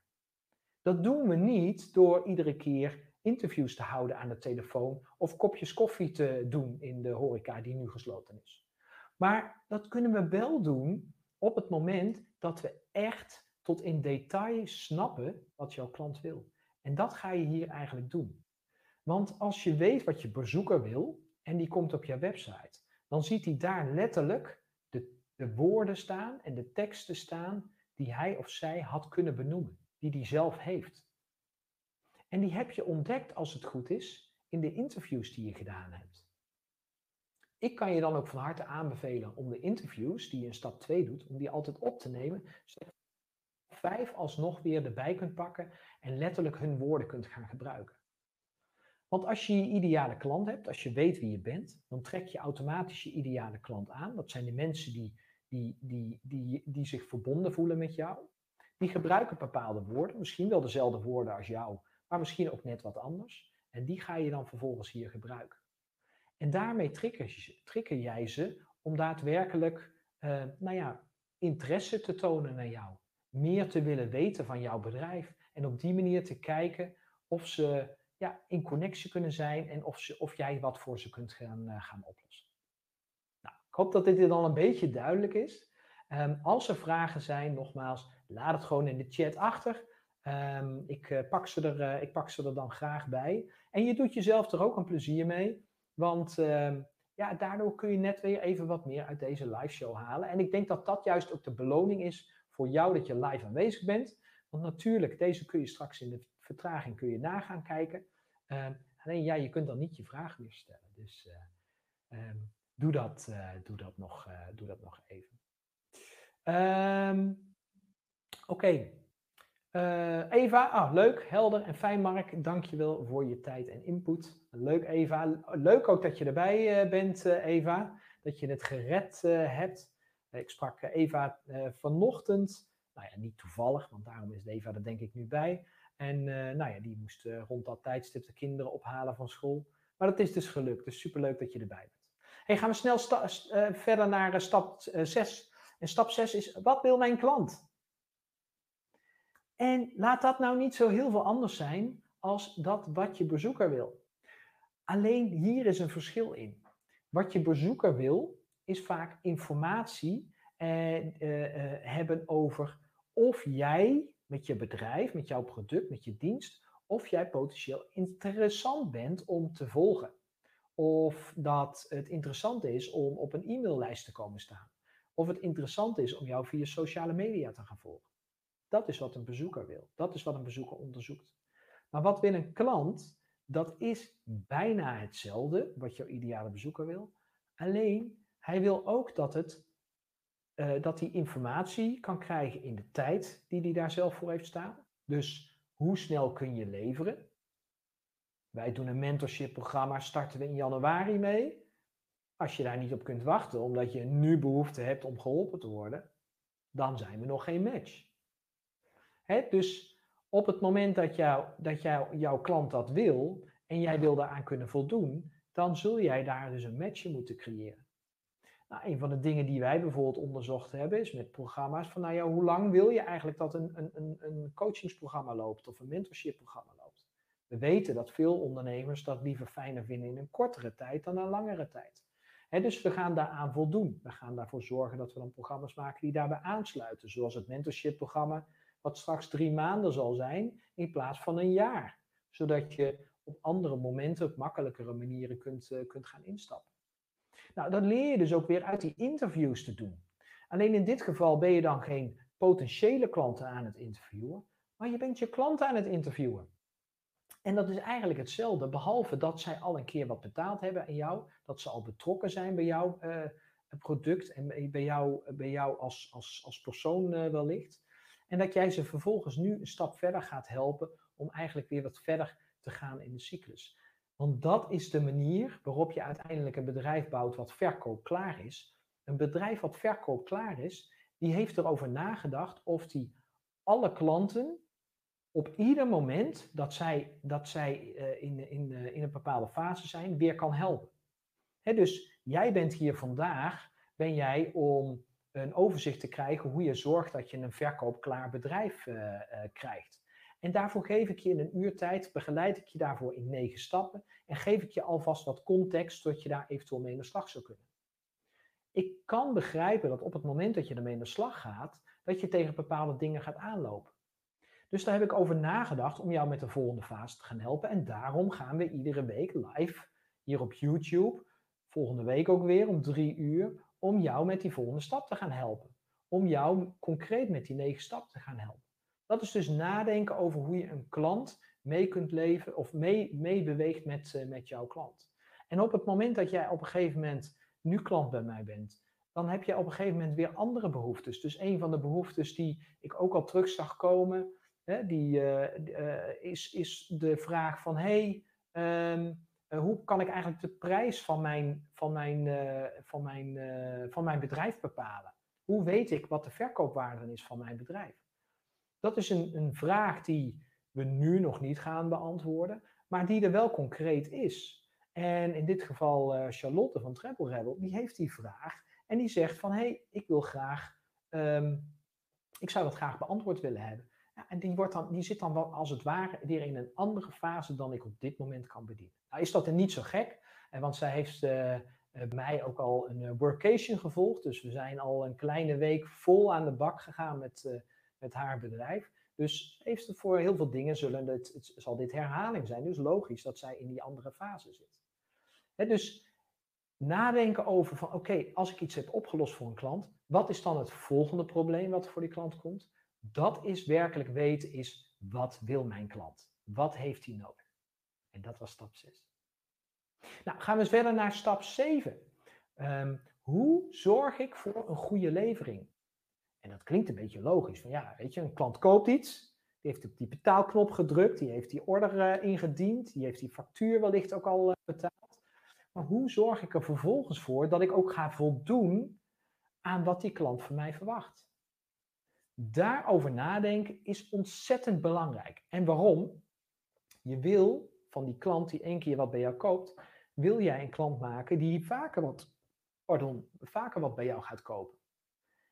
S1: Dat doen we niet door iedere keer interviews te houden aan de telefoon of kopjes koffie te doen in de horeca die nu gesloten is. Maar dat kunnen we wel doen op het moment dat we echt tot in detail snappen wat jouw klant wil. En dat ga je hier eigenlijk doen. Want als je weet wat je bezoeker wil en die komt op je website, dan ziet hij daar letterlijk de, de woorden staan en de teksten staan die hij of zij had kunnen benoemen, die hij zelf heeft. En die heb je ontdekt, als het goed is, in de interviews die je gedaan hebt. Ik kan je dan ook van harte aanbevelen om de interviews die je in stap 2 doet, om die altijd op te nemen, zodat je vijf alsnog weer erbij kunt pakken en letterlijk hun woorden kunt gaan gebruiken. Want als je je ideale klant hebt, als je weet wie je bent, dan trek je automatisch je ideale klant aan. Dat zijn de mensen die, die, die, die, die zich verbonden voelen met jou. Die gebruiken bepaalde woorden, misschien wel dezelfde woorden als jou, maar misschien ook net wat anders. En die ga je dan vervolgens hier gebruiken. En daarmee trigger, jij ze om daadwerkelijk uh, nou ja, interesse te tonen naar jou. Meer te willen weten van jouw bedrijf. En op die manier te kijken of ze ja, in connectie kunnen zijn en of, ze, of jij wat voor ze kunt gaan, uh, gaan oplossen. Nou, ik hoop dat dit dan een beetje duidelijk is. Um, als er vragen zijn, nogmaals, laat het gewoon in de chat achter. Um, ik, uh, pak ze er, uh, ik pak ze er dan graag bij. En je doet jezelf er ook een plezier mee. Want uh, ja, daardoor kun je net weer even wat meer uit deze live show halen. En ik denk dat dat juist ook de beloning is voor jou dat je live aanwezig bent. Want natuurlijk, deze kun je straks in de vertraging kun je nagaan kijken. Uh, alleen ja, je kunt dan niet je vraag weer stellen. Dus um, doe, dat, doe, dat nog, doe dat nog even. Um, Oké. Uh, Eva, ah, leuk, helder en fijn Mark. Dankjewel voor je tijd en input. Leuk Eva. Leuk ook dat je erbij uh, bent uh, Eva. Dat je het gered hebt. ik sprak Eva vanochtend. Nou ja, niet toevallig, want daarom is Eva er denk ik nu bij. En nou ja, die moest rond dat tijdstip de kinderen ophalen van school. Maar dat is dus gelukt. Dus superleuk dat je erbij bent. Hey, gaan we snel verder naar stap 6. en stap 6 is, wat wil mijn klant? En laat dat nou niet zo heel veel anders zijn als dat wat je bezoeker wil. Alleen hier is een verschil in. Wat je bezoeker wil, is vaak informatie eh, eh, eh, hebben over of jij met je bedrijf, met jouw product, met je dienst, of jij potentieel interessant bent om te volgen. Of dat het interessant is om op een e-maillijst te komen staan. Of het interessant is om jou via sociale media te gaan volgen. Dat is wat een bezoeker wil. Dat is wat een bezoeker onderzoekt. Maar wat wil een klant? Dat is bijna hetzelfde wat jouw ideale bezoeker wil. Alleen hij wil ook dat, het, uh, dat hij informatie kan krijgen in de tijd die hij daar zelf voor heeft staan. Dus hoe snel kun je leveren? Wij doen een mentorship programma, starten we in januari mee. Als je daar niet op kunt wachten, omdat je nu behoefte hebt om geholpen te worden, dan zijn we nog geen match. Dus op het moment dat, jou, dat jou, jouw klant dat wil en jij wil daaraan kunnen voldoen, dan zul jij daar dus een match in moeten creëren. Nou, een van de dingen die wij bijvoorbeeld onderzocht hebben is met programma's van nou ja, hoe lang wil je eigenlijk dat een, een, een coachingsprogramma loopt of een mentorshipprogramma loopt? We weten dat veel ondernemers dat liever fijner vinden in een kortere tijd dan een langere tijd. dus we gaan daaraan voldoen. We gaan daarvoor zorgen dat we dan programma's maken die daarbij aansluiten. Zoals het mentorship-programma, wat straks drie maanden zal zijn in plaats van een jaar. Zodat je op andere momenten op makkelijkere manieren kunt, uh, kunt gaan instappen. Nou, dat leer je dus ook weer uit die interviews te doen. Alleen in dit geval ben je dan geen potentiële klanten aan het interviewen, maar je bent je klant aan het interviewen. En dat is eigenlijk hetzelfde, behalve dat zij al een keer wat betaald hebben aan jou, dat ze al betrokken zijn bij jouw uh, product en bij jou, bij jou als, als, als persoon uh, wellicht. En dat jij ze vervolgens nu een stap verder gaat helpen om eigenlijk weer wat verder te gaan in de cyclus. Want dat is de manier waarop je uiteindelijk een bedrijf bouwt wat verkoopklaar is. Een bedrijf wat verkoopklaar is, die heeft erover nagedacht of die alle klanten op ieder moment dat zij, dat zij uh, in, in, uh, in een bepaalde fase zijn, weer kan helpen. Dus jij bent hier vandaag, ben jij om een overzicht te krijgen hoe je zorgt dat je een verkoopklaar bedrijf uh, krijgt. En daarvoor geef ik je in een uur tijd, begeleid ik je daarvoor in negen stappen en geef ik je alvast wat context zodat je daar eventueel mee in de slag zou kunnen. Ik kan begrijpen dat op het moment dat je ermee in de slag gaat, dat je tegen bepaalde dingen gaat aanlopen. Dus daar heb ik over nagedacht om jou met de volgende fase te gaan helpen. En daarom gaan we iedere week live hier op YouTube, volgende week ook weer om drie uur, om jou met die volgende stap te gaan helpen. Om jou concreet met die negen stappen te gaan helpen. Dat is dus nadenken over hoe je een klant mee kunt leven of mee, met, uh, met jouw klant. En op het moment dat jij op een gegeven moment nu klant bij mij bent, dan heb je op een gegeven moment weer andere behoeftes. Dus een van de behoeftes die ik ook al terug zag komen, hè, die, uh, is, is de vraag van hey, um, hoe kan ik eigenlijk de prijs van mijn, van mijn, van mijn, van mijn bedrijf bepalen? Hoe weet ik wat de verkoopwaarde is van mijn bedrijf? Dat is een, een vraag die we nu nog niet gaan beantwoorden, maar die er wel concreet is. En in dit geval Charlotte van Treble Rebel, die heeft die vraag en die zegt van, hé, hey, ik wil graag, um, ik zou dat graag beantwoord willen hebben. Ja, en die, wordt dan, die zit dan wel als het ware weer in een andere fase dan ik op dit moment kan bedienen. Nou is dat er niet zo gek, want zij heeft uh, mij ook al een workation gevolgd. Dus we zijn al een kleine week vol aan de bak gegaan met met haar bedrijf. Dus heeft voor heel veel dingen zullen het, het, zal dit herhaling zijn. Dus logisch dat zij in die andere fase zit. dus nadenken over van oké, als ik iets heb opgelost voor een klant, wat is dan het volgende probleem wat voor die klant komt? Dat is werkelijk weten is wat wil mijn klant? Wat heeft hij nodig? En dat was stap 6. Nou, gaan we verder naar stap 7. Um, ehm, hoe zorg ik voor een goede levering? En dat klinkt een beetje logisch. Van ja, weet je, een klant koopt iets, die heeft op die betaalknop gedrukt, die heeft die order uh, ingediend, die heeft die factuur wellicht ook al uh, betaald. Maar hoe zorg ik er vervolgens voor dat ik ook ga voldoen aan wat die klant van mij verwacht? Daarover nadenken is ontzettend belangrijk. En waarom? Je wil van die klant die één keer wat bij jou koopt, wil jij een klant maken die vaker wat, pardon, vaker wat bij jou gaat kopen.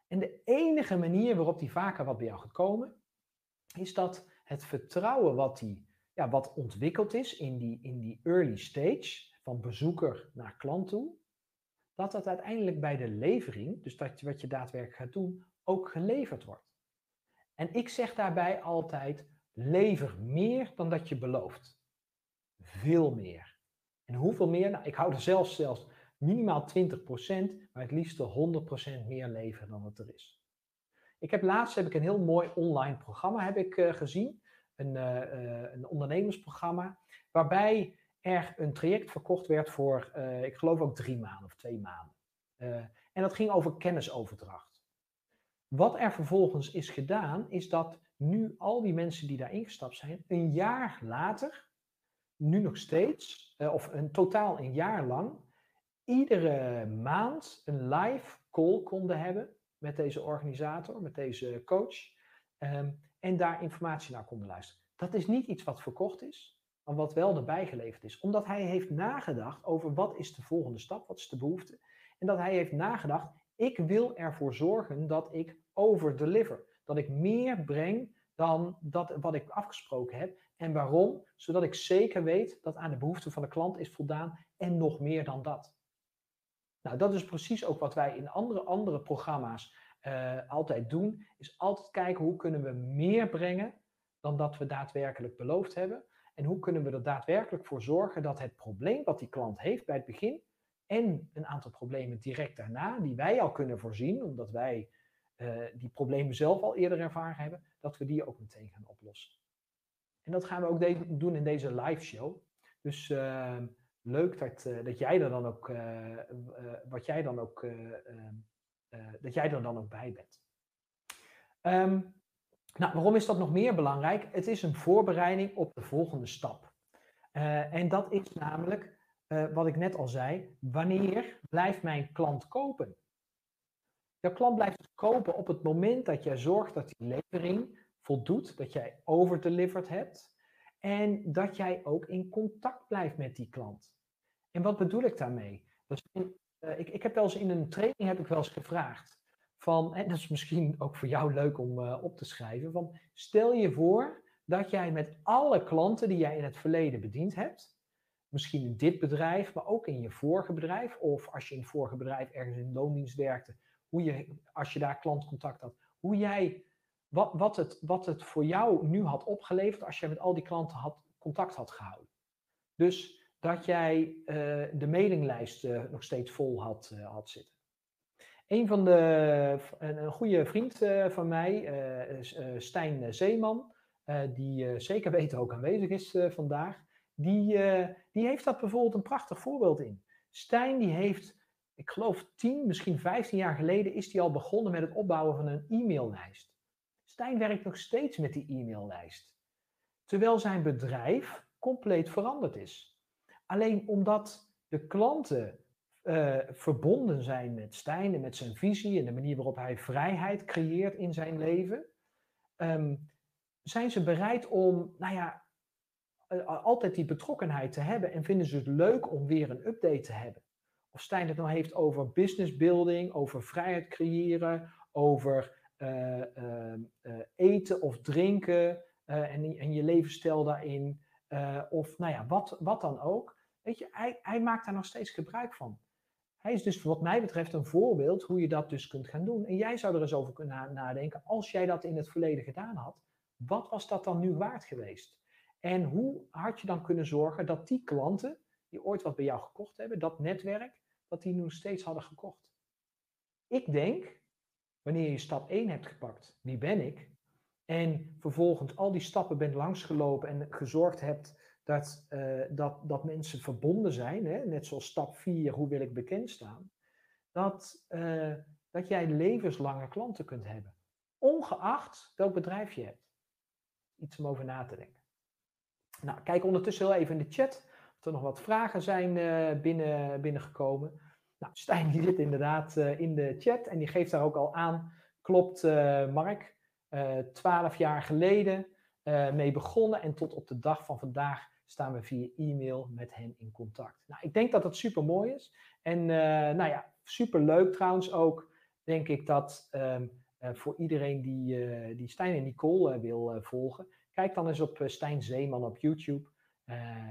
S1: En de enige manier waarop die vaker wat bij jou gaat komen, is dat het vertrouwen wat die, ja, wat ontwikkeld is in die, in die early stage, van bezoeker naar klant toe, dat dat uiteindelijk bij de levering, dus dat wat je daadwerkelijk gaat doen, ook geleverd wordt. En ik zeg daarbij altijd, lever meer dan dat je belooft. Veel meer. En hoeveel meer? Nou, ik hou er zelfs, zelfs minimaal 20%, maar het liefst 100% meer leveren dan het er is. Ik heb laatst heb ik een heel mooi online programma heb ik, uh, gezien. Een, uh, een ondernemersprogramma. Waarbij er een traject verkocht werd voor, ik geloof ook drie maanden of twee maanden. en dat ging over kennisoverdracht. Wat er vervolgens is gedaan, is dat nu al die mensen die daar ingestapt zijn, een jaar later, nu nog steeds, of een totaal een jaar lang, iedere maand een live call konden hebben met deze organisator, met deze coach, um, en daar informatie naar konden luisteren. Dat is niet iets wat verkocht is, maar wat wel erbij geleverd is. Omdat hij heeft nagedacht over wat is de volgende stap, wat is de behoefte. En dat hij heeft nagedacht, ik wil ervoor zorgen dat ik overdeliver. Dat ik meer breng dan dat, wat ik afgesproken heb. En waarom? Zodat ik zeker weet dat aan de behoeften van de klant is voldaan en nog meer dan dat. Nou, dat is precies ook wat wij in andere, andere programma's uh, altijd doen. Is altijd kijken hoe kunnen we meer brengen dan dat we daadwerkelijk beloofd hebben. En hoe kunnen we er daadwerkelijk voor zorgen dat het probleem wat die klant heeft bij het begin en een aantal problemen direct daarna, die wij al kunnen voorzien, omdat wij uh, die problemen zelf al eerder ervaren hebben, dat we die ook meteen gaan oplossen. En dat gaan we ook doen in deze live show. Dus uh, leuk dat, uh, dat jij er dan ook, wat jij dan ook, dat jij er dan ook bij bent. Um, nou, waarom is dat nog meer belangrijk? Het is een voorbereiding op de volgende stap. En dat is namelijk, wat ik net al zei, wanneer blijft mijn klant kopen? Jouw klant blijft kopen op het moment dat jij zorgt dat die levering voldoet, dat jij overdelivered hebt en dat jij ook in contact blijft met die klant. En wat bedoel ik daarmee? In, uh, ik, ik heb wel eens in een training heb ik wel eens gevraagd van, en dat is misschien ook voor jou leuk om uh, op te schrijven, van stel je voor dat jij met alle klanten die jij in het verleden bediend hebt, misschien in dit bedrijf, maar ook in je vorige bedrijf, of als je in het vorige bedrijf ergens in loondienst werkte, hoe je, als je daar klantcontact had, hoe jij, wat, wat, het, wat het voor jou nu had opgeleverd als jij met al die klanten had, contact had gehouden. Dus dat jij uh, de mailinglijst uh, nog steeds vol had, had zitten. Een van de, een, een goede vriend van mij, Stijn Zeeman, die zeker weten ook aanwezig is vandaag, die, die heeft dat bijvoorbeeld een prachtig voorbeeld in. Stijn die heeft, ik geloof 10, misschien 15 jaar geleden, is hij al begonnen met het opbouwen van een e-maillijst. Stijn werkt nog steeds met die e-maillijst. Terwijl zijn bedrijf compleet veranderd is. Alleen omdat de klanten uh, verbonden zijn met Stijn en met zijn visie en de manier waarop hij vrijheid creëert in zijn leven, um, zijn ze bereid om, nou ja, uh, altijd die betrokkenheid te hebben en vinden ze het leuk om weer een update te hebben. Of Stijn het nou heeft over business building, over vrijheid creëren, over eten of drinken en, en, je levensstijl daarin, of nou ja, wat, wat dan ook. Weet je, hij, hij maakt daar nog steeds gebruik van. Hij is dus wat mij betreft een voorbeeld hoe je dat dus kunt gaan doen. En jij zou er eens over kunnen nadenken, als jij dat in het verleden gedaan had, wat was dat dan nu waard geweest? En hoe had je dan kunnen zorgen dat die klanten, die ooit wat bij jou gekocht hebben, dat netwerk, dat die nu steeds hadden gekocht? Ik denk, wanneer je stap 1 hebt gepakt, wie ben ik? En vervolgens al die stappen bent langsgelopen en gezorgd hebt dat, uh, dat, dat mensen verbonden zijn, hè? net zoals stap 4, hoe wil ik bekend staan, dat, uh, dat jij levenslange klanten kunt hebben. Ongeacht welk bedrijf je hebt. Iets om over na te denken. Nou, kijk ondertussen heel even in de chat of er nog wat vragen zijn uh, binnen, binnengekomen. Nou, Stijn die zit inderdaad in de chat en die geeft daar ook al aan. Klopt, Mark. Twaalf jaar geleden mee begonnen en tot op de dag van vandaag staan we via e-mail met hen in contact. Nou, ik denk dat dat super mooi is. En nou ja, super leuk trouwens ook, denk ik dat uh, voor iedereen die, die Stijn en Nicole wil volgen. kijk dan eens op Stijn Zeeman op YouTube.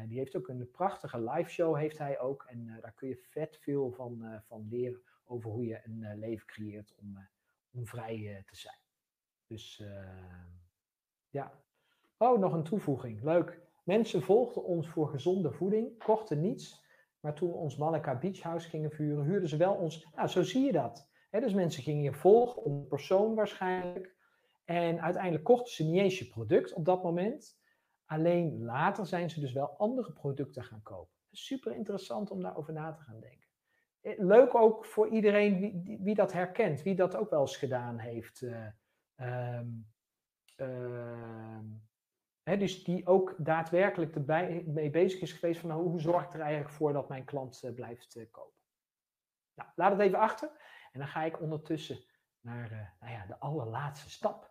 S1: Die heeft ook een prachtige live show, heeft hij ook. En daar kun je vet veel van, van leren over hoe je een leven creëert om, om vrij te zijn. Dus ja. Oh, nog een toevoeging. Leuk. Mensen volgden ons voor gezonde voeding, kochten niets. Maar toen we ons Malika Beach House gingen vuren, huurden ze wel ons. Nou, zo zie je dat. dus mensen gingen je volgen om persoon waarschijnlijk. En uiteindelijk kochten ze niet eens je product op dat moment. Alleen later zijn ze dus wel andere producten gaan kopen. Super interessant om daarover na te gaan denken. Eh, leuk ook voor iedereen wie, wie dat herkent, wie dat ook wel eens gedaan heeft. Uh, dus die ook daadwerkelijk erbij mee bezig is geweest van nou, hoe zorg er eigenlijk voor dat mijn klant uh, blijft kopen. Nou, laat het even achter. En dan ga ik ondertussen naar nou ja, de allerlaatste stap.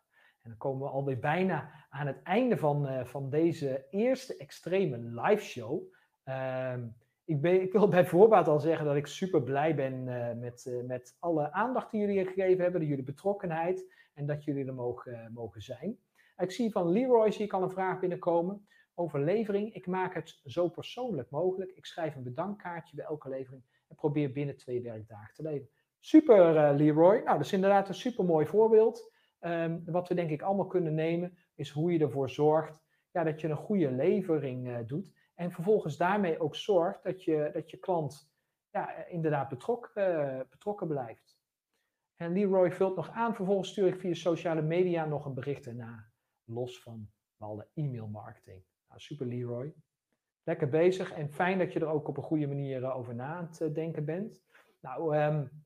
S1: En dan komen we alweer bijna aan het einde van, van deze eerste extreme live show. Ehm, ik, ben, ik, wil bij voorbaat al zeggen dat ik super blij ben met, met alle aandacht die jullie gegeven hebben, jullie betrokkenheid en dat jullie er mogen, mogen zijn. Ik zie van Leroy zie ik al een vraag binnenkomen over levering. Ik maak het zo persoonlijk mogelijk. Ik schrijf een bedankkaartje bij elke levering en probeer binnen twee werkdagen te leveren. Super Leroy. Nou, dat is inderdaad een super mooi voorbeeld. Um, wat we denk ik allemaal kunnen nemen is hoe je ervoor zorgt ja, dat je een goede levering uh, doet. En vervolgens daarmee ook zorgt dat je, dat je klant ja, inderdaad betrokken, uh, betrokken blijft. En Leroy vult nog aan. Vervolgens stuur ik via sociale media nog een bericht erna los van alle e-mail marketing. Nou, super Leroy. Lekker bezig en fijn dat je er ook op een goede manier eh, over na aan het eh, denken bent. Nou, um,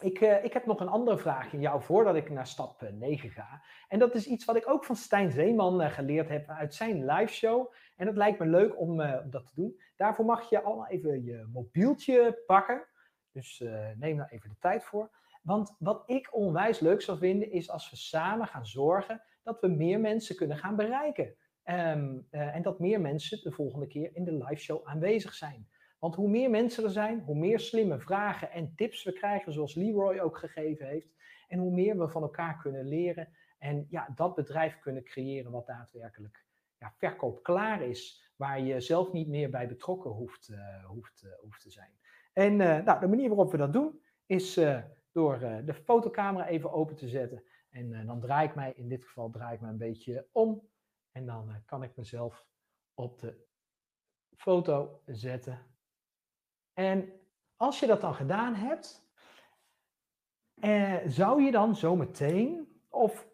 S1: ik, uh, ik heb nog een andere vraag in jou voordat ik naar stap 9 ga. En dat is iets wat ik ook van Stijn Zeeman uh, geleerd heb uit zijn live show. En het lijkt me leuk om, dat te doen. Daarvoor mag je allemaal even je mobieltje pakken. Dus neem daar even de tijd voor. Want wat ik onwijs leuk zou vinden is als we samen gaan zorgen dat we meer mensen kunnen gaan bereiken. Uh, en dat meer mensen de volgende keer in de live show aanwezig zijn. Want hoe meer mensen er zijn, hoe meer slimme vragen en tips we krijgen, zoals Leroy ook gegeven heeft. En hoe meer we van elkaar kunnen leren. En ja, dat bedrijf kunnen creëren wat daadwerkelijk ja, verkoop klaar is. Waar je zelf niet meer bij betrokken hoeft, uh, hoeft, uh, hoeft te zijn. En nou, de manier waarop we dat doen, is door de fotocamera even open te zetten. En dan draai ik mij, in dit geval draai ik me een beetje om. En dan kan ik mezelf op de foto zetten. En als je dat dan gedaan hebt, uh, zou je dan zo meteen, of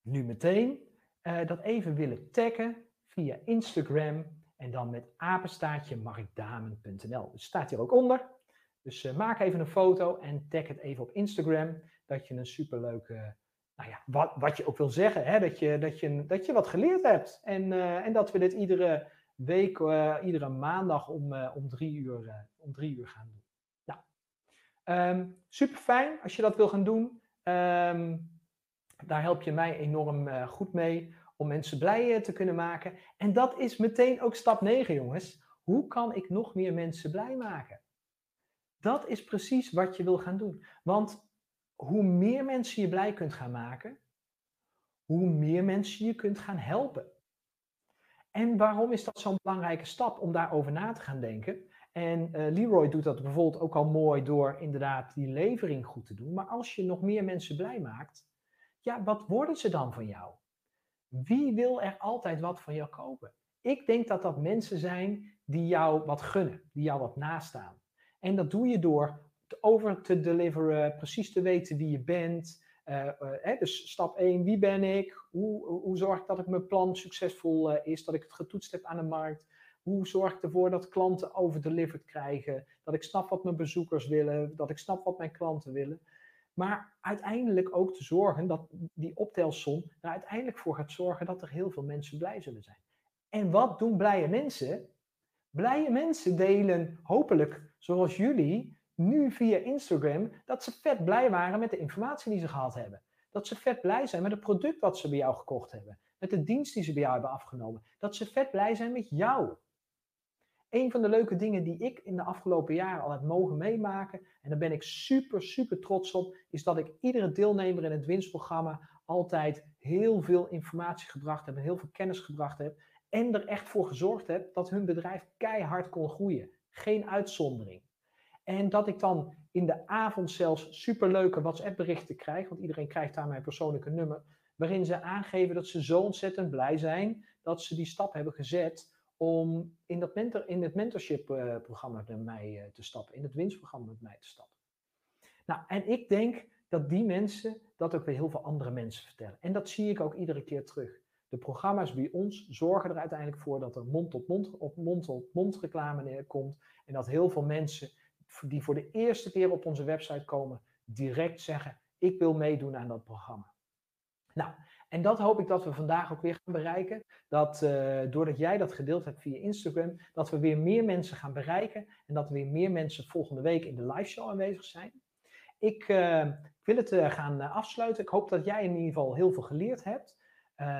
S1: nu meteen, dat even willen taggen via Instagram en dan met apenstaartje markdamen.nl. Dus staat hier ook onder. Dus maak even een foto en tag het even op Instagram, dat je een superleuke nou ja, wat, wat je ook wil zeggen, hè, dat, je, dat, je, dat je wat geleerd hebt. En, uh, en dat we dit iedere week, uh, iedere maandag om, uh, om, drie uur, om drie uur gaan doen. Nou, um, super fijn als je dat wil gaan doen. Um, daar help je mij enorm goed mee om mensen blij te kunnen maken. En dat is meteen ook stap 9, jongens. Hoe kan ik nog meer mensen blij maken? Dat is precies wat je wil gaan doen. Want hoe meer mensen je blij kunt gaan maken, hoe meer mensen je kunt gaan helpen. En waarom is dat zo'n belangrijke stap om daarover na te gaan denken? En uh, Leroy doet dat bijvoorbeeld ook al mooi door inderdaad die levering goed te doen. Maar als je nog meer mensen blij maakt, ja, wat worden ze dan van jou? Wie wil er altijd wat van jou kopen? Ik denk dat dat mensen zijn die jou wat gunnen, die jou wat nastaan. En dat doe je door over te deliveren, precies te weten wie je bent. Uh, dus stap 1, wie ben ik? Hoe, hoe zorg ik dat ik mijn plan succesvol uh, is? Dat ik het getoetst heb aan de markt? Hoe zorg ik ervoor dat klanten overdelivered krijgen? Dat ik snap wat mijn bezoekers willen? Dat ik snap wat mijn klanten willen? Maar uiteindelijk ook te zorgen dat die optelsom er uiteindelijk voor gaat zorgen dat er heel veel mensen blij zullen zijn. En wat doen blije mensen? Blije mensen delen hopelijk, zoals jullie, nu via Instagram dat ze vet blij waren met de informatie die ze gehad hebben. Dat ze vet blij zijn met het product wat ze bij jou gekocht hebben. Met de dienst die ze bij jou hebben afgenomen. Dat ze vet blij zijn met jou. Een van de leuke dingen die ik in de afgelopen jaren al heb mogen meemaken, en daar ben ik super, super trots op, is dat ik iedere deelnemer in het winstprogramma altijd heel veel informatie gebracht heb, heel veel kennis gebracht heb en er echt voor gezorgd heb dat hun bedrijf keihard kon groeien. Geen uitzondering. En dat ik dan in de avond zelfs superleuke WhatsApp-berichten krijg, want iedereen krijgt daar mijn persoonlijke nummer, waarin ze aangeven dat ze zo ontzettend blij zijn dat ze die stap hebben gezet om in, dat mentor, in het mentorship-programma met mij eh, te stappen, in het winstprogramma met mij te stappen. Nou, en ik denk dat die mensen dat ook weer heel veel andere mensen vertellen. En dat zie ik ook iedere keer terug. De programma's bij ons zorgen er uiteindelijk voor dat er mond-tot-mond op mond-tot-mond reclame komt. En dat heel veel mensen die voor de eerste keer op onze website komen, direct zeggen: Ik wil meedoen aan dat programma. Nou, en dat hoop ik dat we vandaag ook weer gaan bereiken. Dat uh, doordat jij dat gedeeld hebt via Instagram, dat we weer meer mensen gaan bereiken. En dat er weer meer mensen volgende week in de live show aanwezig zijn. Ik, uh, wil het uh, gaan afsluiten. Ik hoop dat jij in ieder geval heel veel geleerd hebt.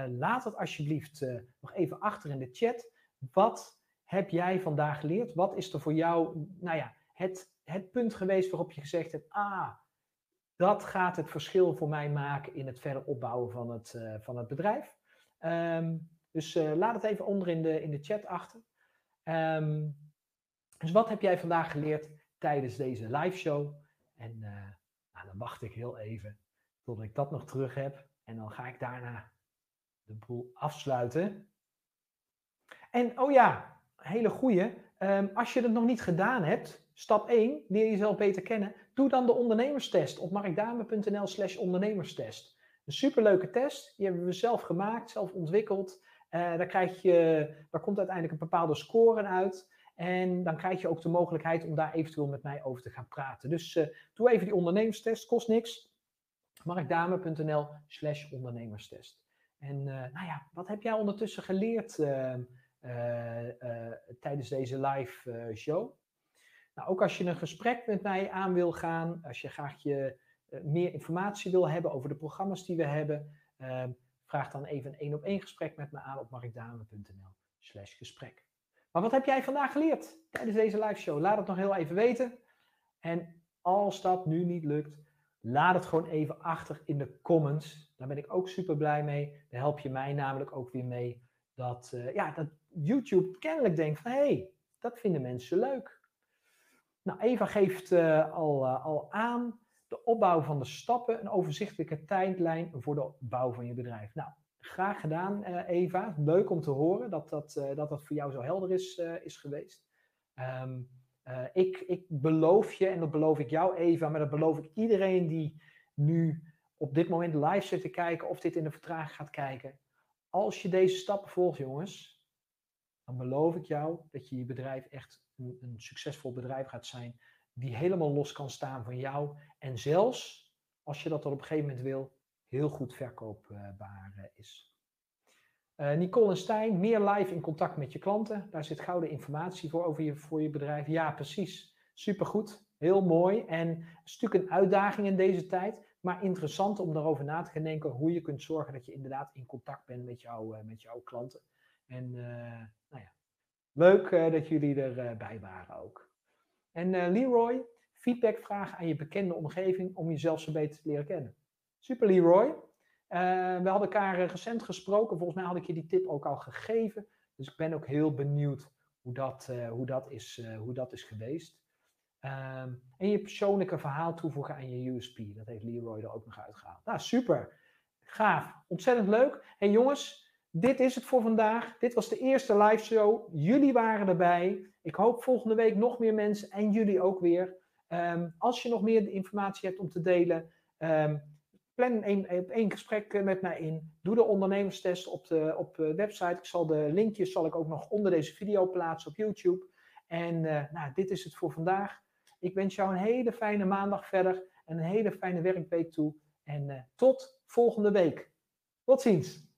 S1: laat het alsjeblieft nog even achter in de chat. Wat heb jij vandaag geleerd? Wat is er voor jou nou ja, het, het punt geweest waarop je gezegd hebt: Ah, dat gaat het verschil voor mij maken in het verder opbouwen van het, uh, van het bedrijf. Um, dus uh, laat het even onder in de, in de chat achter. Um, dus wat heb jij vandaag geleerd tijdens deze live show? En uh, nou, dan wacht ik heel even tot ik dat nog terug heb. En dan ga ik daarna de boel afsluiten. En oh ja, hele goeie. Um, als je het nog niet gedaan hebt, stap 1, leer jezelf beter kennen. Doe dan de ondernemerstest op markdame.nl slash ondernemerstest. Een superleuke test, die hebben we zelf gemaakt, zelf ontwikkeld. Uh, daar, krijg je, daar komt uiteindelijk een bepaalde score uit. En dan krijg je ook de mogelijkheid om daar eventueel met mij over te gaan praten. Dus uh, doe even die ondernemerstest, kost niks. markdame.nl slash ondernemerstest. En uh, nou ja, wat heb jij ondertussen geleerd tijdens deze live show? Nou, ook als je een gesprek met mij aan wil gaan, als je graag je, uh, meer informatie wil hebben over de programma's die we hebben, uh, vraag dan even een één op één gesprek met me aan op markdame.nl slash gesprek. Maar wat heb jij vandaag geleerd tijdens deze live show? Laat het nog heel even weten. En als dat nu niet lukt, laat het gewoon even achter in de comments. Daar ben ik ook super blij mee. Daar help je mij namelijk ook weer mee dat, uh, ja, dat YouTube kennelijk denkt van hé, hey, dat vinden mensen leuk. Nou, Eva geeft uh, al, uh, al aan de opbouw van de stappen, een overzichtelijke tijdlijn voor de bouw van je bedrijf. Nou, graag gedaan uh, Eva. Leuk om te horen dat dat, dat, dat voor jou zo helder is, is geweest. Um, ik, ik beloof je, en dat beloof ik jou Eva, maar dat beloof ik iedereen die nu op dit moment live zit te kijken of dit in de vertraging gaat kijken. Als je deze stappen volgt jongens, dan beloof ik jou dat je je bedrijf echt een, succesvol bedrijf gaat zijn, die helemaal los kan staan van jou. En zelfs, als je dat dan op een gegeven moment wil, heel goed verkoopbaar eh, is. Uh, Nicole en Stijn, meer live in contact met je klanten. Daar zit gouden informatie voor over je, voor je bedrijf. Ja, precies. Supergoed. Heel mooi. En stuk een uitdaging in deze tijd. Maar interessant om daarover na te gaan denken hoe je kunt zorgen dat je inderdaad in contact bent met, jou, uh, met jouw klanten. En nou ja, Leuk uh, dat jullie erbij uh, waren ook. En uh, Leroy, feedback vragen aan je bekende omgeving om jezelf zo beter te leren kennen. Super Leroy. we hadden elkaar recent gesproken. Volgens mij had ik je die tip ook al gegeven. Dus ik ben ook heel benieuwd hoe dat, hoe dat, is, hoe dat is geweest. Um, en je persoonlijke verhaal toevoegen aan je USP. Dat heeft Leroy er ook nog uitgehaald. Nou, super. Gaaf. Ontzettend leuk. En jongens, dit is het voor vandaag. Dit was de eerste live show. Jullie waren erbij. Ik hoop volgende week nog meer mensen en jullie ook weer. Um, als je nog meer informatie hebt om te delen, um, plan een, een gesprek eh, met mij in. Doe de ondernemerstest op de, op de website. Ik zal de linkjes zal ik ook nog onder deze video plaatsen op YouTube. En uh, nou, dit is het voor vandaag. Ik wens jou een hele fijne maandag verder en een hele fijne werkweek toe. En tot volgende week. Tot ziens.